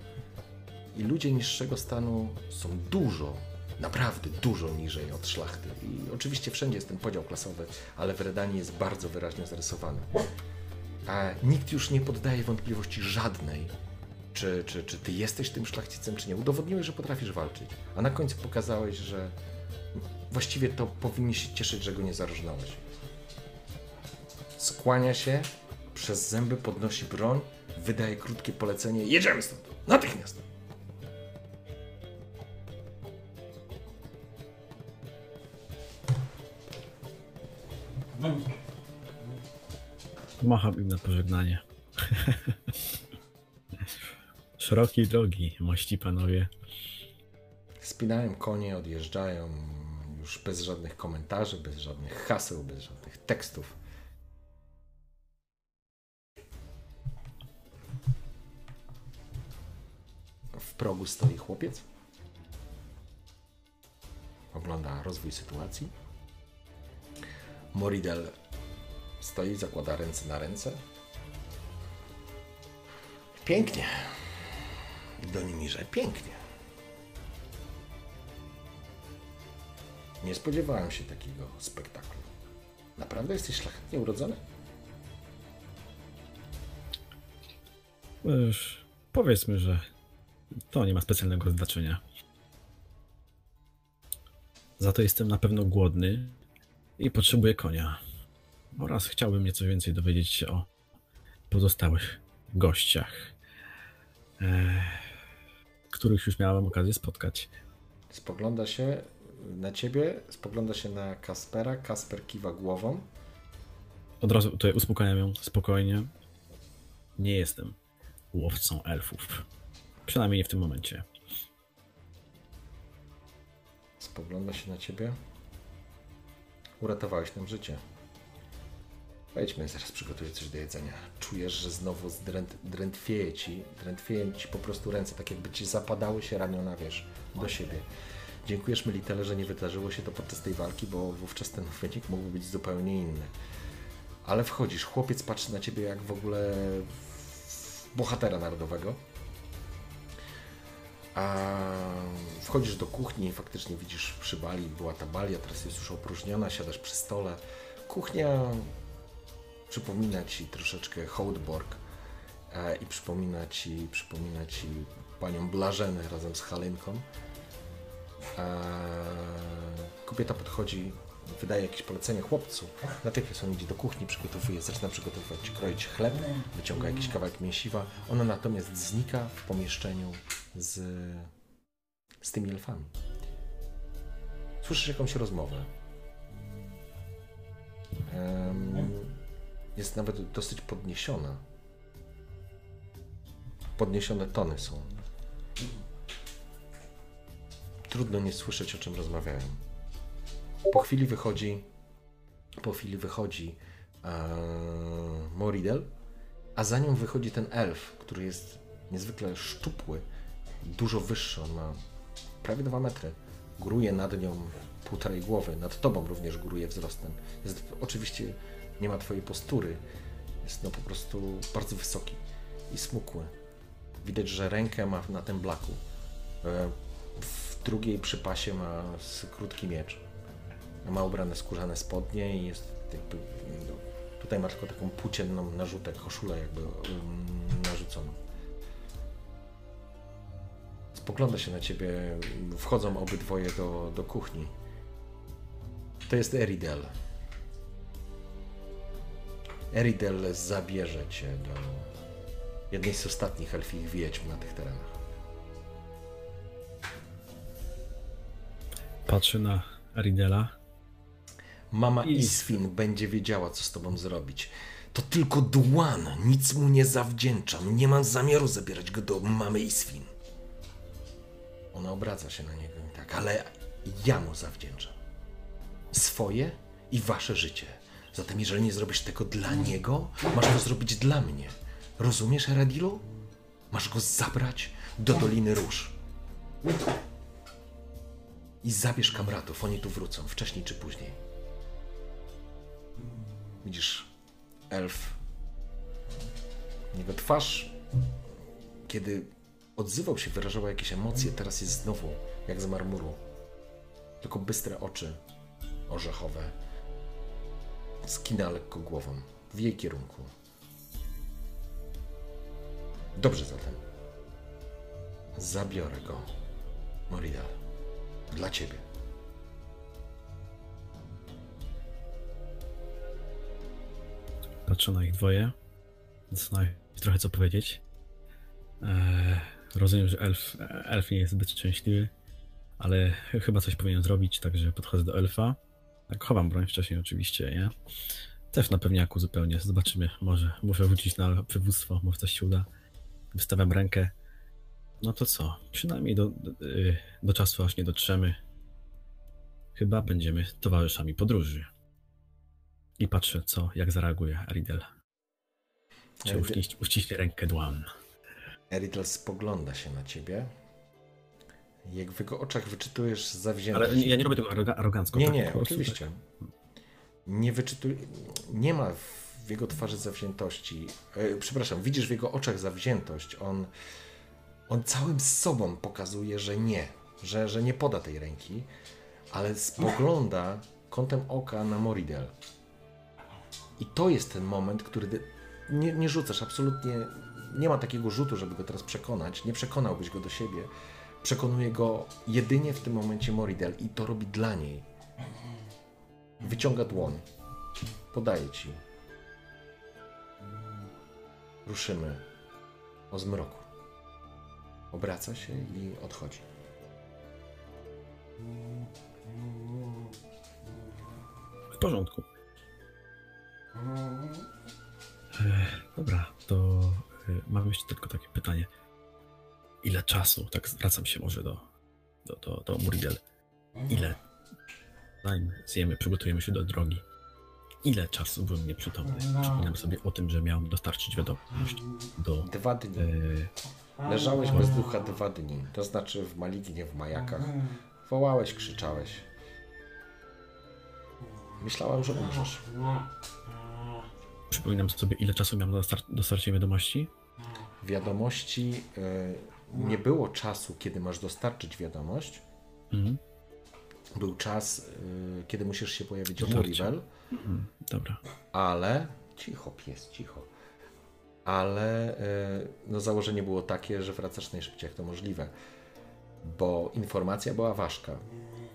i ludzie niższego stanu są dużo, naprawdę dużo niżej od szlachty. I oczywiście wszędzie jest ten podział klasowy, ale w Redanii jest bardzo wyraźnie zarysowany. A nikt już nie poddaje wątpliwości żadnej, czy, czy, czy ty jesteś tym szlachcicem, czy nie. Udowodniłeś, że potrafisz walczyć, a na końcu pokazałeś, że właściwie to powinni się cieszyć, że go nie zarżnąłeś. Skłania się, przez zęby podnosi broń, wydaje krótkie polecenie: Jedziemy stąd! Natychmiast! Macham im na pożegnanie. [LAUGHS] Szerokiej drogi, mości panowie. Spinają konie, odjeżdżają już bez żadnych komentarzy, bez żadnych haseł, bez żadnych tekstów. W progu stoi chłopiec. Ogląda rozwój sytuacji. Moridel stoi, zakłada ręce na ręce. Pięknie. Donimirze, pięknie. Nie spodziewałem się takiego spektaklu. Naprawdę jesteś szlachetnie urodzony? Już powiedzmy, że to nie ma specjalnego znaczenia. Za to jestem na pewno głodny i potrzebuję konia. Oraz chciałbym nieco więcej dowiedzieć się o pozostałych gościach, e, których już miałem okazję spotkać. Spogląda się na ciebie, spogląda się na Kaspera. Kasper kiwa głową. Od razu tutaj uspokajam ją spokojnie. Nie jestem łowcą elfów. Przynajmniej nie w tym momencie. Spogląda się na ciebie. Uratowałeś nam życie. Wejdźmy, zaraz przygotuję coś do jedzenia. Czujesz, że znowu zdręt, drętwieje ci, drętwieją ci po prostu ręce, tak jakby ci zapadały się ramiona, wiesz, do siebie. Dziękujesz Melitele, że nie wydarzyło się to podczas tej walki, bo wówczas ten wynik mógłby być zupełnie inny. Ale wchodzisz, chłopiec patrzy na ciebie jak w ogóle bohatera narodowego. A wchodzisz do kuchni i faktycznie widzisz przy bali, była ta balia, teraz jest już opróżniona, siadasz przy stole. Kuchnia przypomina ci troszeczkę Hołdborg e, i przypomina ci, przypomina ci panią Blażenę razem z Halynką. E, kobieta podchodzi, wydaje jakieś polecenie chłopcu. Natychmiast on idzie do kuchni, przygotowuje, zaczyna przygotowywać, kroić chleb, wyciąga jakiś kawałek mięsiwa. Ona natomiast znika w pomieszczeniu z, z tymi elfami. Słyszysz jakąś rozmowę. Em, jest nawet dosyć podniesiona. Podniesione tony są. Trudno nie słyszeć, o czym rozmawiają. Po chwili wychodzi, po chwili wychodzi e, Moridel, a za nią wychodzi ten elf, który jest niezwykle szczupły, dużo wyższy, on ma prawie dwa metry. Góruje nad nią półtorej głowy, nad tobą również góruje wzrostem. Jest, oczywiście nie ma twojej postury, jest no po prostu bardzo wysoki i smukły. Widać, że rękę ma na tym blaku. E, W drugiej przy pasie ma krótki miecz. Ma ubrane skórzane spodnie i jest jakby... No, tutaj ma tylko taką płócienną narzutek, koszulę jakby um, narzuconą. Spogląda się na ciebie, wchodzą obydwoje do, do kuchni. To jest Eridel. Eridel zabierze cię do jednej z ostatnich elfich wiedźm na tych terenach. Patrzę na Aridela. Mama Isfin będzie wiedziała, co z tobą zrobić. To tylko Dłan, nic mu nie zawdzięczam. Nie mam zamiaru zabierać go do mamy Isfin. Ona obraca się na niego i tak, ale ja mu zawdzięczam. Swoje i wasze życie. Zatem jeżeli nie zrobisz tego dla niego, masz to zrobić dla mnie. Rozumiesz, Eradilu? Masz go zabrać do Doliny Róż. I zabierz kamratów, oni tu wrócą, wcześniej czy później. Widzisz, elf. Jego twarz, kiedy odzywał się, wyrażała jakieś emocje, teraz jest znowu jak z marmuru. Tylko bystre oczy, orzechowe. Skina lekko głową, w jej kierunku. Dobrze zatem. Zabiorę go, Moridal. Dla ciebie. Patrzę na ich dwoje. Zastanawiam się trochę co powiedzieć. Eee, rozumiem, że elf, elf nie jest zbyt szczęśliwy, ale ch- chyba coś powinien zrobić, także podchodzę do elfa. Tak, chowam broń wcześniej oczywiście, nie? Też na pewniaku zupełnie. Zobaczymy. Może muszę wrócić na przywództwo, może coś się uda. Wystawiam rękę. No to co? Przynajmniej do, do, y, do czasu, aż nie dotrzemy. Chyba będziemy towarzyszami podróży. I patrzę, co, jak zareaguje Aridel. Czy uściśnie, uściśnie rękę dłam. Eridel spogląda się na ciebie. Jak w jego oczach wyczytujesz zawziętość. Ale ja nie robię tego aroga- arogancko. Nie, tak? nie, oczywiście. tak. Nie wyczytuj... Nie ma w jego twarzy zawziętości. E, przepraszam, widzisz w jego oczach zawziętość. On, on całym sobą pokazuje, że nie, że, że nie poda tej ręki, ale spogląda kątem oka na Moridel. I to jest ten moment, który nie, nie rzucasz, absolutnie nie ma takiego rzutu, żeby go teraz przekonać. Nie przekonałbyś go do siebie. Przekonuje go jedynie w tym momencie Moridel i to robi dla niej. Wyciąga dłoń. Podaje ci. Ruszymy o zmroku. Obraca się i odchodzi. W porządku. E, dobra, to e, mam jeszcze tylko takie pytanie. Ile czasu, tak zwracam się może do, do, do, do Muriel, ile, zanim zjemy, przygotujemy się do drogi, ile czasu byłem nieprzytomny? Przypominam sobie o tym, że miałem dostarczyć wiadomość do... Dwa dni. E, Leżałeś bez ducha dwa dni. To znaczy w Malignie, w majakach. Wołałeś, krzyczałeś. Myślałem, że umrzesz. przypominam sobie, ile czasu miałem do dostar- dostarczenia wiadomości? Wiadomości. e, nie było czasu, kiedy masz dostarczyć wiadomość. Mhm. Był czas, e, kiedy musisz się pojawić w. Murivel. Mhm. Dobra. ale cicho, pies, cicho. Ale e, no, założenie było takie, że wracasz najszybciej jak to możliwe, bo informacja była ważka.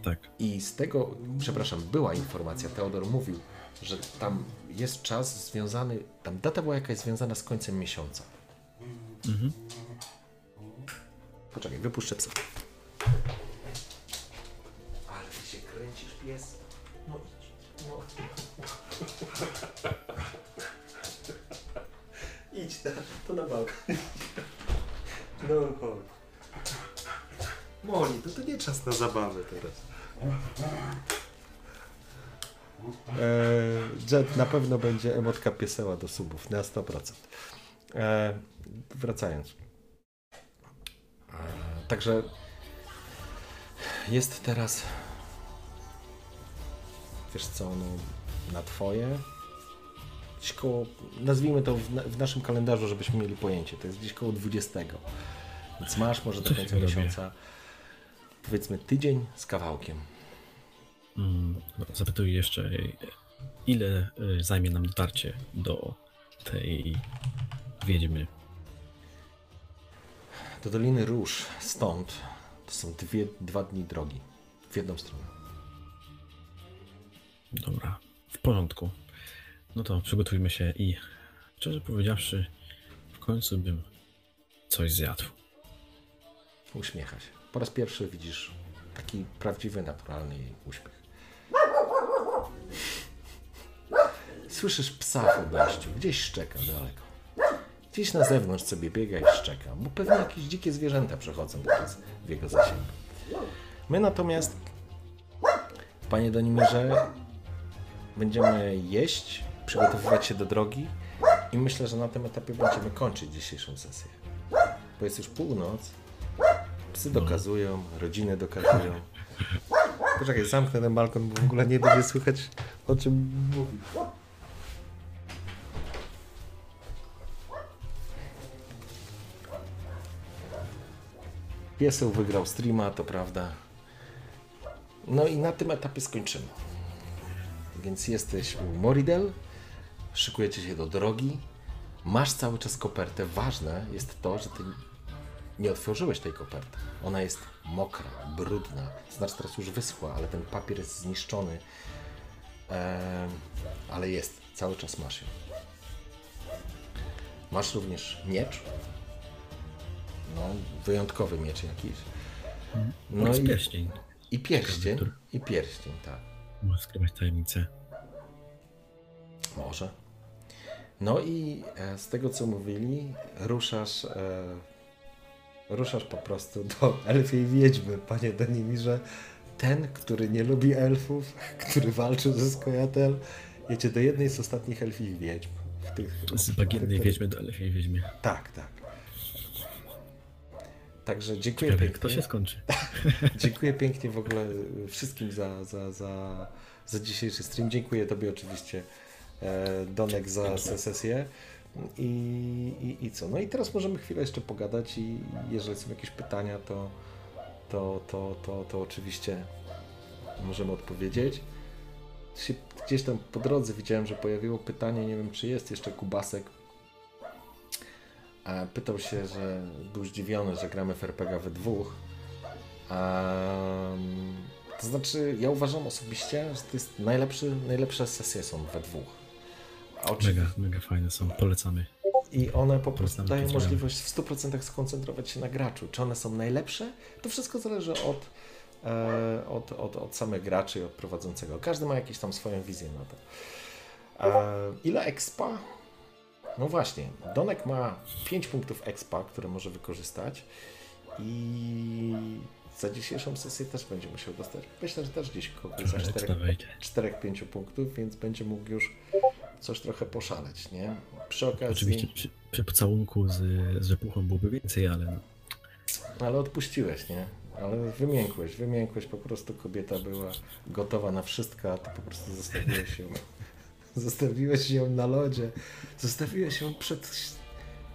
Tak. I z tego, przepraszam, była informacja, Teodor mówił, że tam jest czas związany, tam data była jakaś związana z końcem miesiąca. Mhm. Poczekaj, wypuszczę psa. Ale ty się kręcisz, pies. No [LAUGHS] idź. No. idź, na, to na balkon. No chodź. Moli, to, to nie czas na zabawę teraz. E, Jet na pewno będzie emotka pieseła do subów, na 100%. E, wracając. E, także jest teraz wiesz co, no, na twoje gdzieś koło, nazwijmy to w, na- w naszym kalendarzu, żebyśmy mieli pojęcie, to jest gdzieś koło 20. Więc masz może do końca miesiąca powiedzmy tydzień z kawałkiem. Mm, no, Zapytuję jeszcze, ile y, zajmie nam dotarcie do tej wiedźmy. Do Doliny Róż stąd to są dwie, dwa dni drogi w jedną stronę. Dobra, w porządku. No to przygotujmy się i szczerze powiedziawszy, w końcu bym coś zjadł. Uśmiecha się. Po raz pierwszy widzisz taki prawdziwy, naturalny jej uśmiech. Słyszysz psa w obejściu, gdzieś szczeka daleko. Gdzieś na zewnątrz sobie biega i szczeka, bo pewnie jakieś dzikie zwierzęta przechodzą w jego zasięgu. My natomiast, panie Donimirze, będziemy jeść, przygotowywać się do drogi i myślę, że na tym etapie będziemy kończyć dzisiejszą sesję. Bo jest już północ, Psy dokazują, rodziny dokazują. Poczekaj, zamknę ten balkon, bo w ogóle nie będzie słychać o czym mówi. Pieseł wygrał streama, to prawda. No i na tym etapie skończymy. Więc jesteś u Moridel, szykujecie się do drogi, masz cały czas kopertę. Ważne jest to, że ty nie otworzyłeś tej koperty. Ona jest mokra, brudna, znaczy teraz już wyschła, ale ten papier jest zniszczony. Em, ale jest, cały czas masz ją. Masz również miecz. No, wyjątkowy miecz jakiś. No No i pierścień. i pierścień. Który- I pierścień, tak. Może skrywać tajemnicę. Może. No i e, z tego co mówili, ruszasz, e, ruszasz po prostu do elfiej wiedźmy, panie Denimirze. Ten, który nie lubi elfów, [LAUGHS] który walczył ze Skojatel, jedzie do jednej z ostatnich elfich wiedźm. W tych, Z bagiennej tych- wiedźmy do elfiej wiedźmie. Tak, tak. Także dziękuję Ciekawe, pięknie. kto się skończy. [LAUGHS] Dziękuję pięknie w ogóle wszystkim za, za, za, za dzisiejszy stream. Dziękuję Tobie oczywiście, e, Donek, za se- sesję. I, i, I co? No i teraz możemy chwilę jeszcze pogadać i jeżeli są jakieś pytania, to, to, to, to, to oczywiście możemy odpowiedzieć. Gdzieś tam po drodze widziałem, że pojawiło pytanie, nie wiem czy jest jeszcze Kubasek. Pytał się, że był zdziwiony, że gramy w RPG we dwóch. To znaczy, ja uważam osobiście, że to jest najlepszy, najlepsze sesje są we dwóch. Oczywiście, Mega, mega fajne są. Polecamy. I one po prostu dają możliwość w 100% skoncentrować się na graczu. Czy one są najlepsze? To wszystko zależy od, e, od, od, od samych graczy i od prowadzącego. Każdy ma jakąś tam swoją wizję na to. E, ile expa? No właśnie, Donek ma 5 punktów expa, które może wykorzystać i za dzisiejszą sesję też będzie musiał dostać. Myślę, że też gdzieś kogoś za Trochę 4, ekstra wejdzie. 4-5 punktów, więc będzie mógł już coś trochę poszaleć, nie? Przy okazji, Oczywiście przy, przy pocałunku z, z rzepuchą byłoby więcej, ale ale odpuściłeś, nie? Ale wymiękłeś, wymiękłeś, po prostu kobieta była gotowa na wszystko, a ty po prostu zostawiłeś ją. Zostawiłeś ją na lodzie, zostawiłeś ją przed...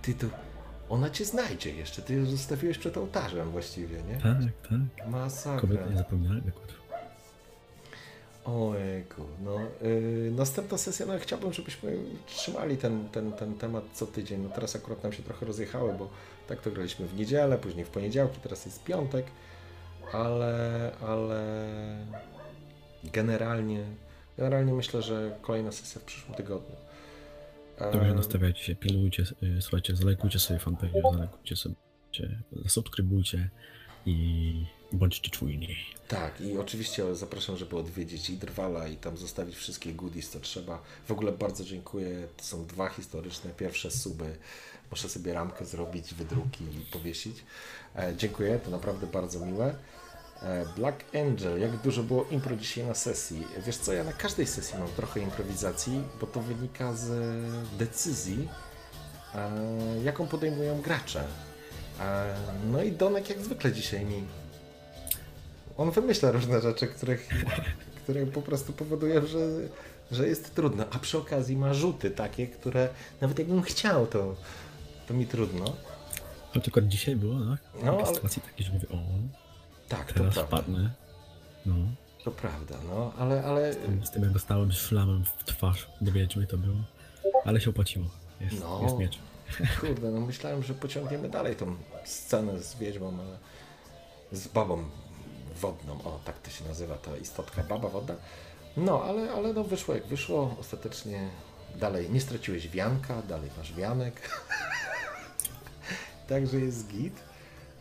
Ty to... Ona cię znajdzie jeszcze, ty ją zostawiłeś przed ołtarzem właściwie, nie? tak, tak. Masakra. Kobiety nie tak łatwo. Ojku, no yy, następna sesja, no chciałbym, żebyśmy trzymali ten, ten, ten temat co tydzień. No teraz akurat nam się trochę rozjechały, bo tak to graliśmy w niedzielę, później w poniedziałki, teraz jest piątek, ale, ale generalnie, generalnie myślę, że kolejna sesja w przyszłym tygodniu. Dobrze, Eee, nastawiajcie się, pilnujcie, y, słuchajcie, zalajkujcie sobie fanpage, zalajkujcie sobie, zasubskrybujcie i bądźcie czujni. Tak, i oczywiście zapraszam, żeby odwiedzić i Drwala i tam zostawić wszystkie goodies, co trzeba. W ogóle bardzo dziękuję. To są dwa historyczne, pierwsze suby. Muszę sobie ramkę zrobić, wydruki i powiesić. E, dziękuję, to naprawdę bardzo miłe. E, Black Angel, jak dużo było impro dzisiaj na sesji? Wiesz co, ja na każdej sesji mam trochę improwizacji, bo to wynika z decyzji, e, jaką podejmują gracze. E, No i Donek jak zwykle dzisiaj mi... On wymyśla różne rzeczy, których, [LAUGHS] które po prostu powodują, że, że jest trudno. A przy okazji ma rzuty takie, które nawet jakbym chciał, to, to mi trudno. Na przykład dzisiaj było, tak? No, ale- sytuacji takie, że mówię, o, Tak, to teraz prawda. wpadnę. No, To prawda, no, ale, ale z tym jak dostałem szlamem w twarz do wiedźmy to było. Ale się opłaciło. Jest, No. jest miecz. [LAUGHS] Kurde, no myślałem, że pociągniemy dalej tą scenę z wiedźmą, ale z babą wodną, o tak to się nazywa ta istotka, baba wodna. No, ale, ale no wyszło jak wyszło, ostatecznie dalej nie straciłeś wianka, dalej masz wianek. [LAUGHS] Także jest git.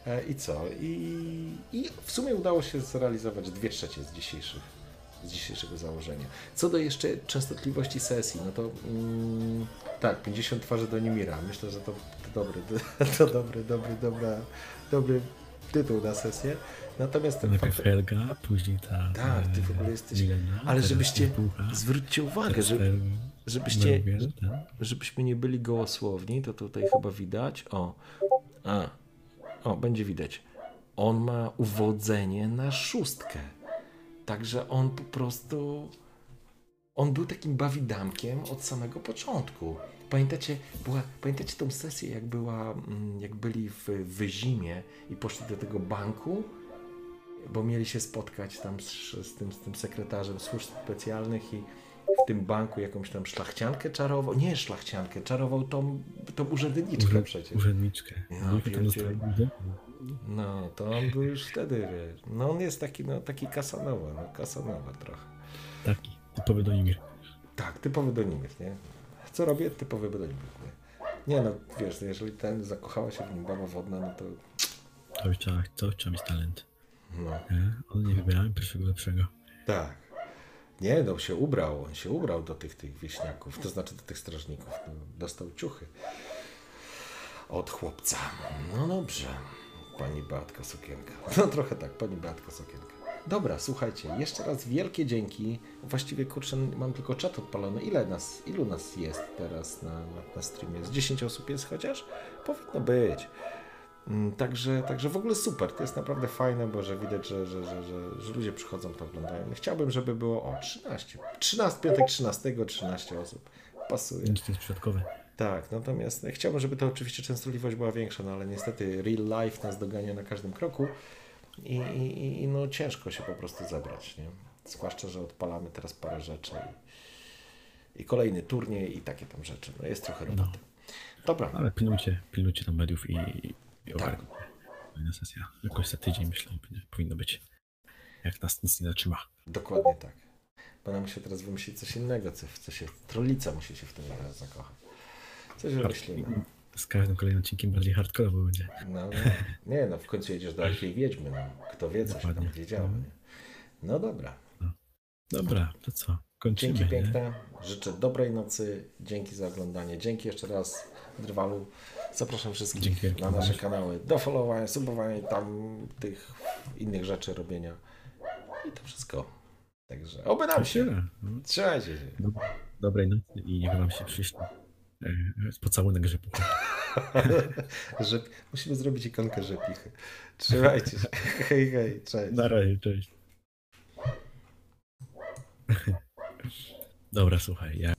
E, I co? I, I w sumie udało się zrealizować dwie trzecie z dzisiejszych z dzisiejszego założenia. Co do jeszcze częstotliwości sesji, no to mm, tak, 50 twarzy do Nimira. Myślę, że to, to dobry, [LAUGHS] to dobry, dobry, dobra, dobry tytuł na sesję. Natomiast ten Najpierw fakt, Helga, później ta... Tak, ty w e, ogóle jesteś- Milena, ale żebyście Bucha, zwróćcie uwagę, żebyście, tak? żebyśmy nie byli gołosłowni, to tutaj chyba widać. O, a, o, będzie widać. On ma uwodzenie na szóstkę. Także on po prostu. On był takim bawidamkiem od samego początku. Pamiętacie, była, pamiętacie tą sesję, jak, była, mm, jak byli w Wyzimie i poszli do tego banku? Bo mieli się spotkać tam z, z, tym, z tym sekretarzem służb specjalnych i w tym banku jakąś tam szlachciankę czarował. Nie szlachciankę, czarował tą, tą urzędniczkę przecież. Urzędniczkę. No. No, to on był już wtedy, wiesz. No on jest taki, no taki kasanowa, no kasanowa trochę. Taki, typowy do Imir. Tak, typowy Donimir, nie? Co robię? Typowy Donimir, nie? Nie no, wiesz, jeżeli ten zakochała się w nim baba wodna, no to To już trzeba, to trzeba mieć talent. no. Nie? On nie wybierałem pierwszego lepszego. Tak. Nie, no się ubrał, on się ubrał do tych, tych wieśniaków, to znaczy do tych strażników. No, dostał ciuchy od chłopca. No dobrze, pani Beatka Sokienka. No trochę tak, pani Beatka Sokienka. Dobra, słuchajcie, jeszcze raz wielkie dzięki. Właściwie, kurczę, mam tylko czat odpalony. Ile nas, ilu nas jest teraz na, na, na streamie? Z 10 osób jest chociaż? Powinno być. Mm, Także, także w ogóle super, to jest naprawdę fajne, bo że widać, że, że, że, że, ludzie przychodzą, to oglądają. Chciałbym, żeby było o 13. 13, piątek 13, 13 osób. Pasuje. Nic to jest przypadkowe. Tak, natomiast chciałbym, żeby to oczywiście częstotliwość była większa, no ale niestety real life nas dogania na każdym kroku i, i, i no ciężko się po prostu zebrać, nie? Zwłaszcza, że odpalamy teraz parę rzeczy i, i kolejny turniej i takie tam rzeczy. No jest trochę roboty. Dobra, Ale pilnujcie, pilnujcie tam mediów i Tak. Fajna sesja. Jakoś za tydzień myślę, powinno- być. Jak nas nic nie zatrzyma. dokładnie tak. Będę musiał teraz wymyślić coś innego, co, co się trollica musi się w tym teraz zakochać. Coś wymyślimy. Z każdym kolejnym odcinkiem bardziej hardkorowo będzie. No, no. Nie, no w końcu jedziesz do Elfiej Wiedźmy, no. Kto wie, co się tam Dokładnie. wiedziało, nie? No dobra. Dobra, to co? Kończymy. Dzięki nie? piękne. Życzę dobrej nocy. Dzięki za oglądanie. Dzięki jeszcze raz Drwalu. Zapraszam wszystkich wielkie, na nasze kanały do followowania, subowania i tam tych innych rzeczy robienia. I to wszystko. Także oby nam się. Trzymajcie się. dob- Dobrej nocy i niech wam się przyśni. e, Pocałunek grzybu. [LAUGHS] Że musimy zrobić ikonkę rzepichy. Trzymajcie się. [LAUGHS] Hej, hej. Cześć. Na razie, cześć. [LAUGHS] Dobra, słuchaj, ja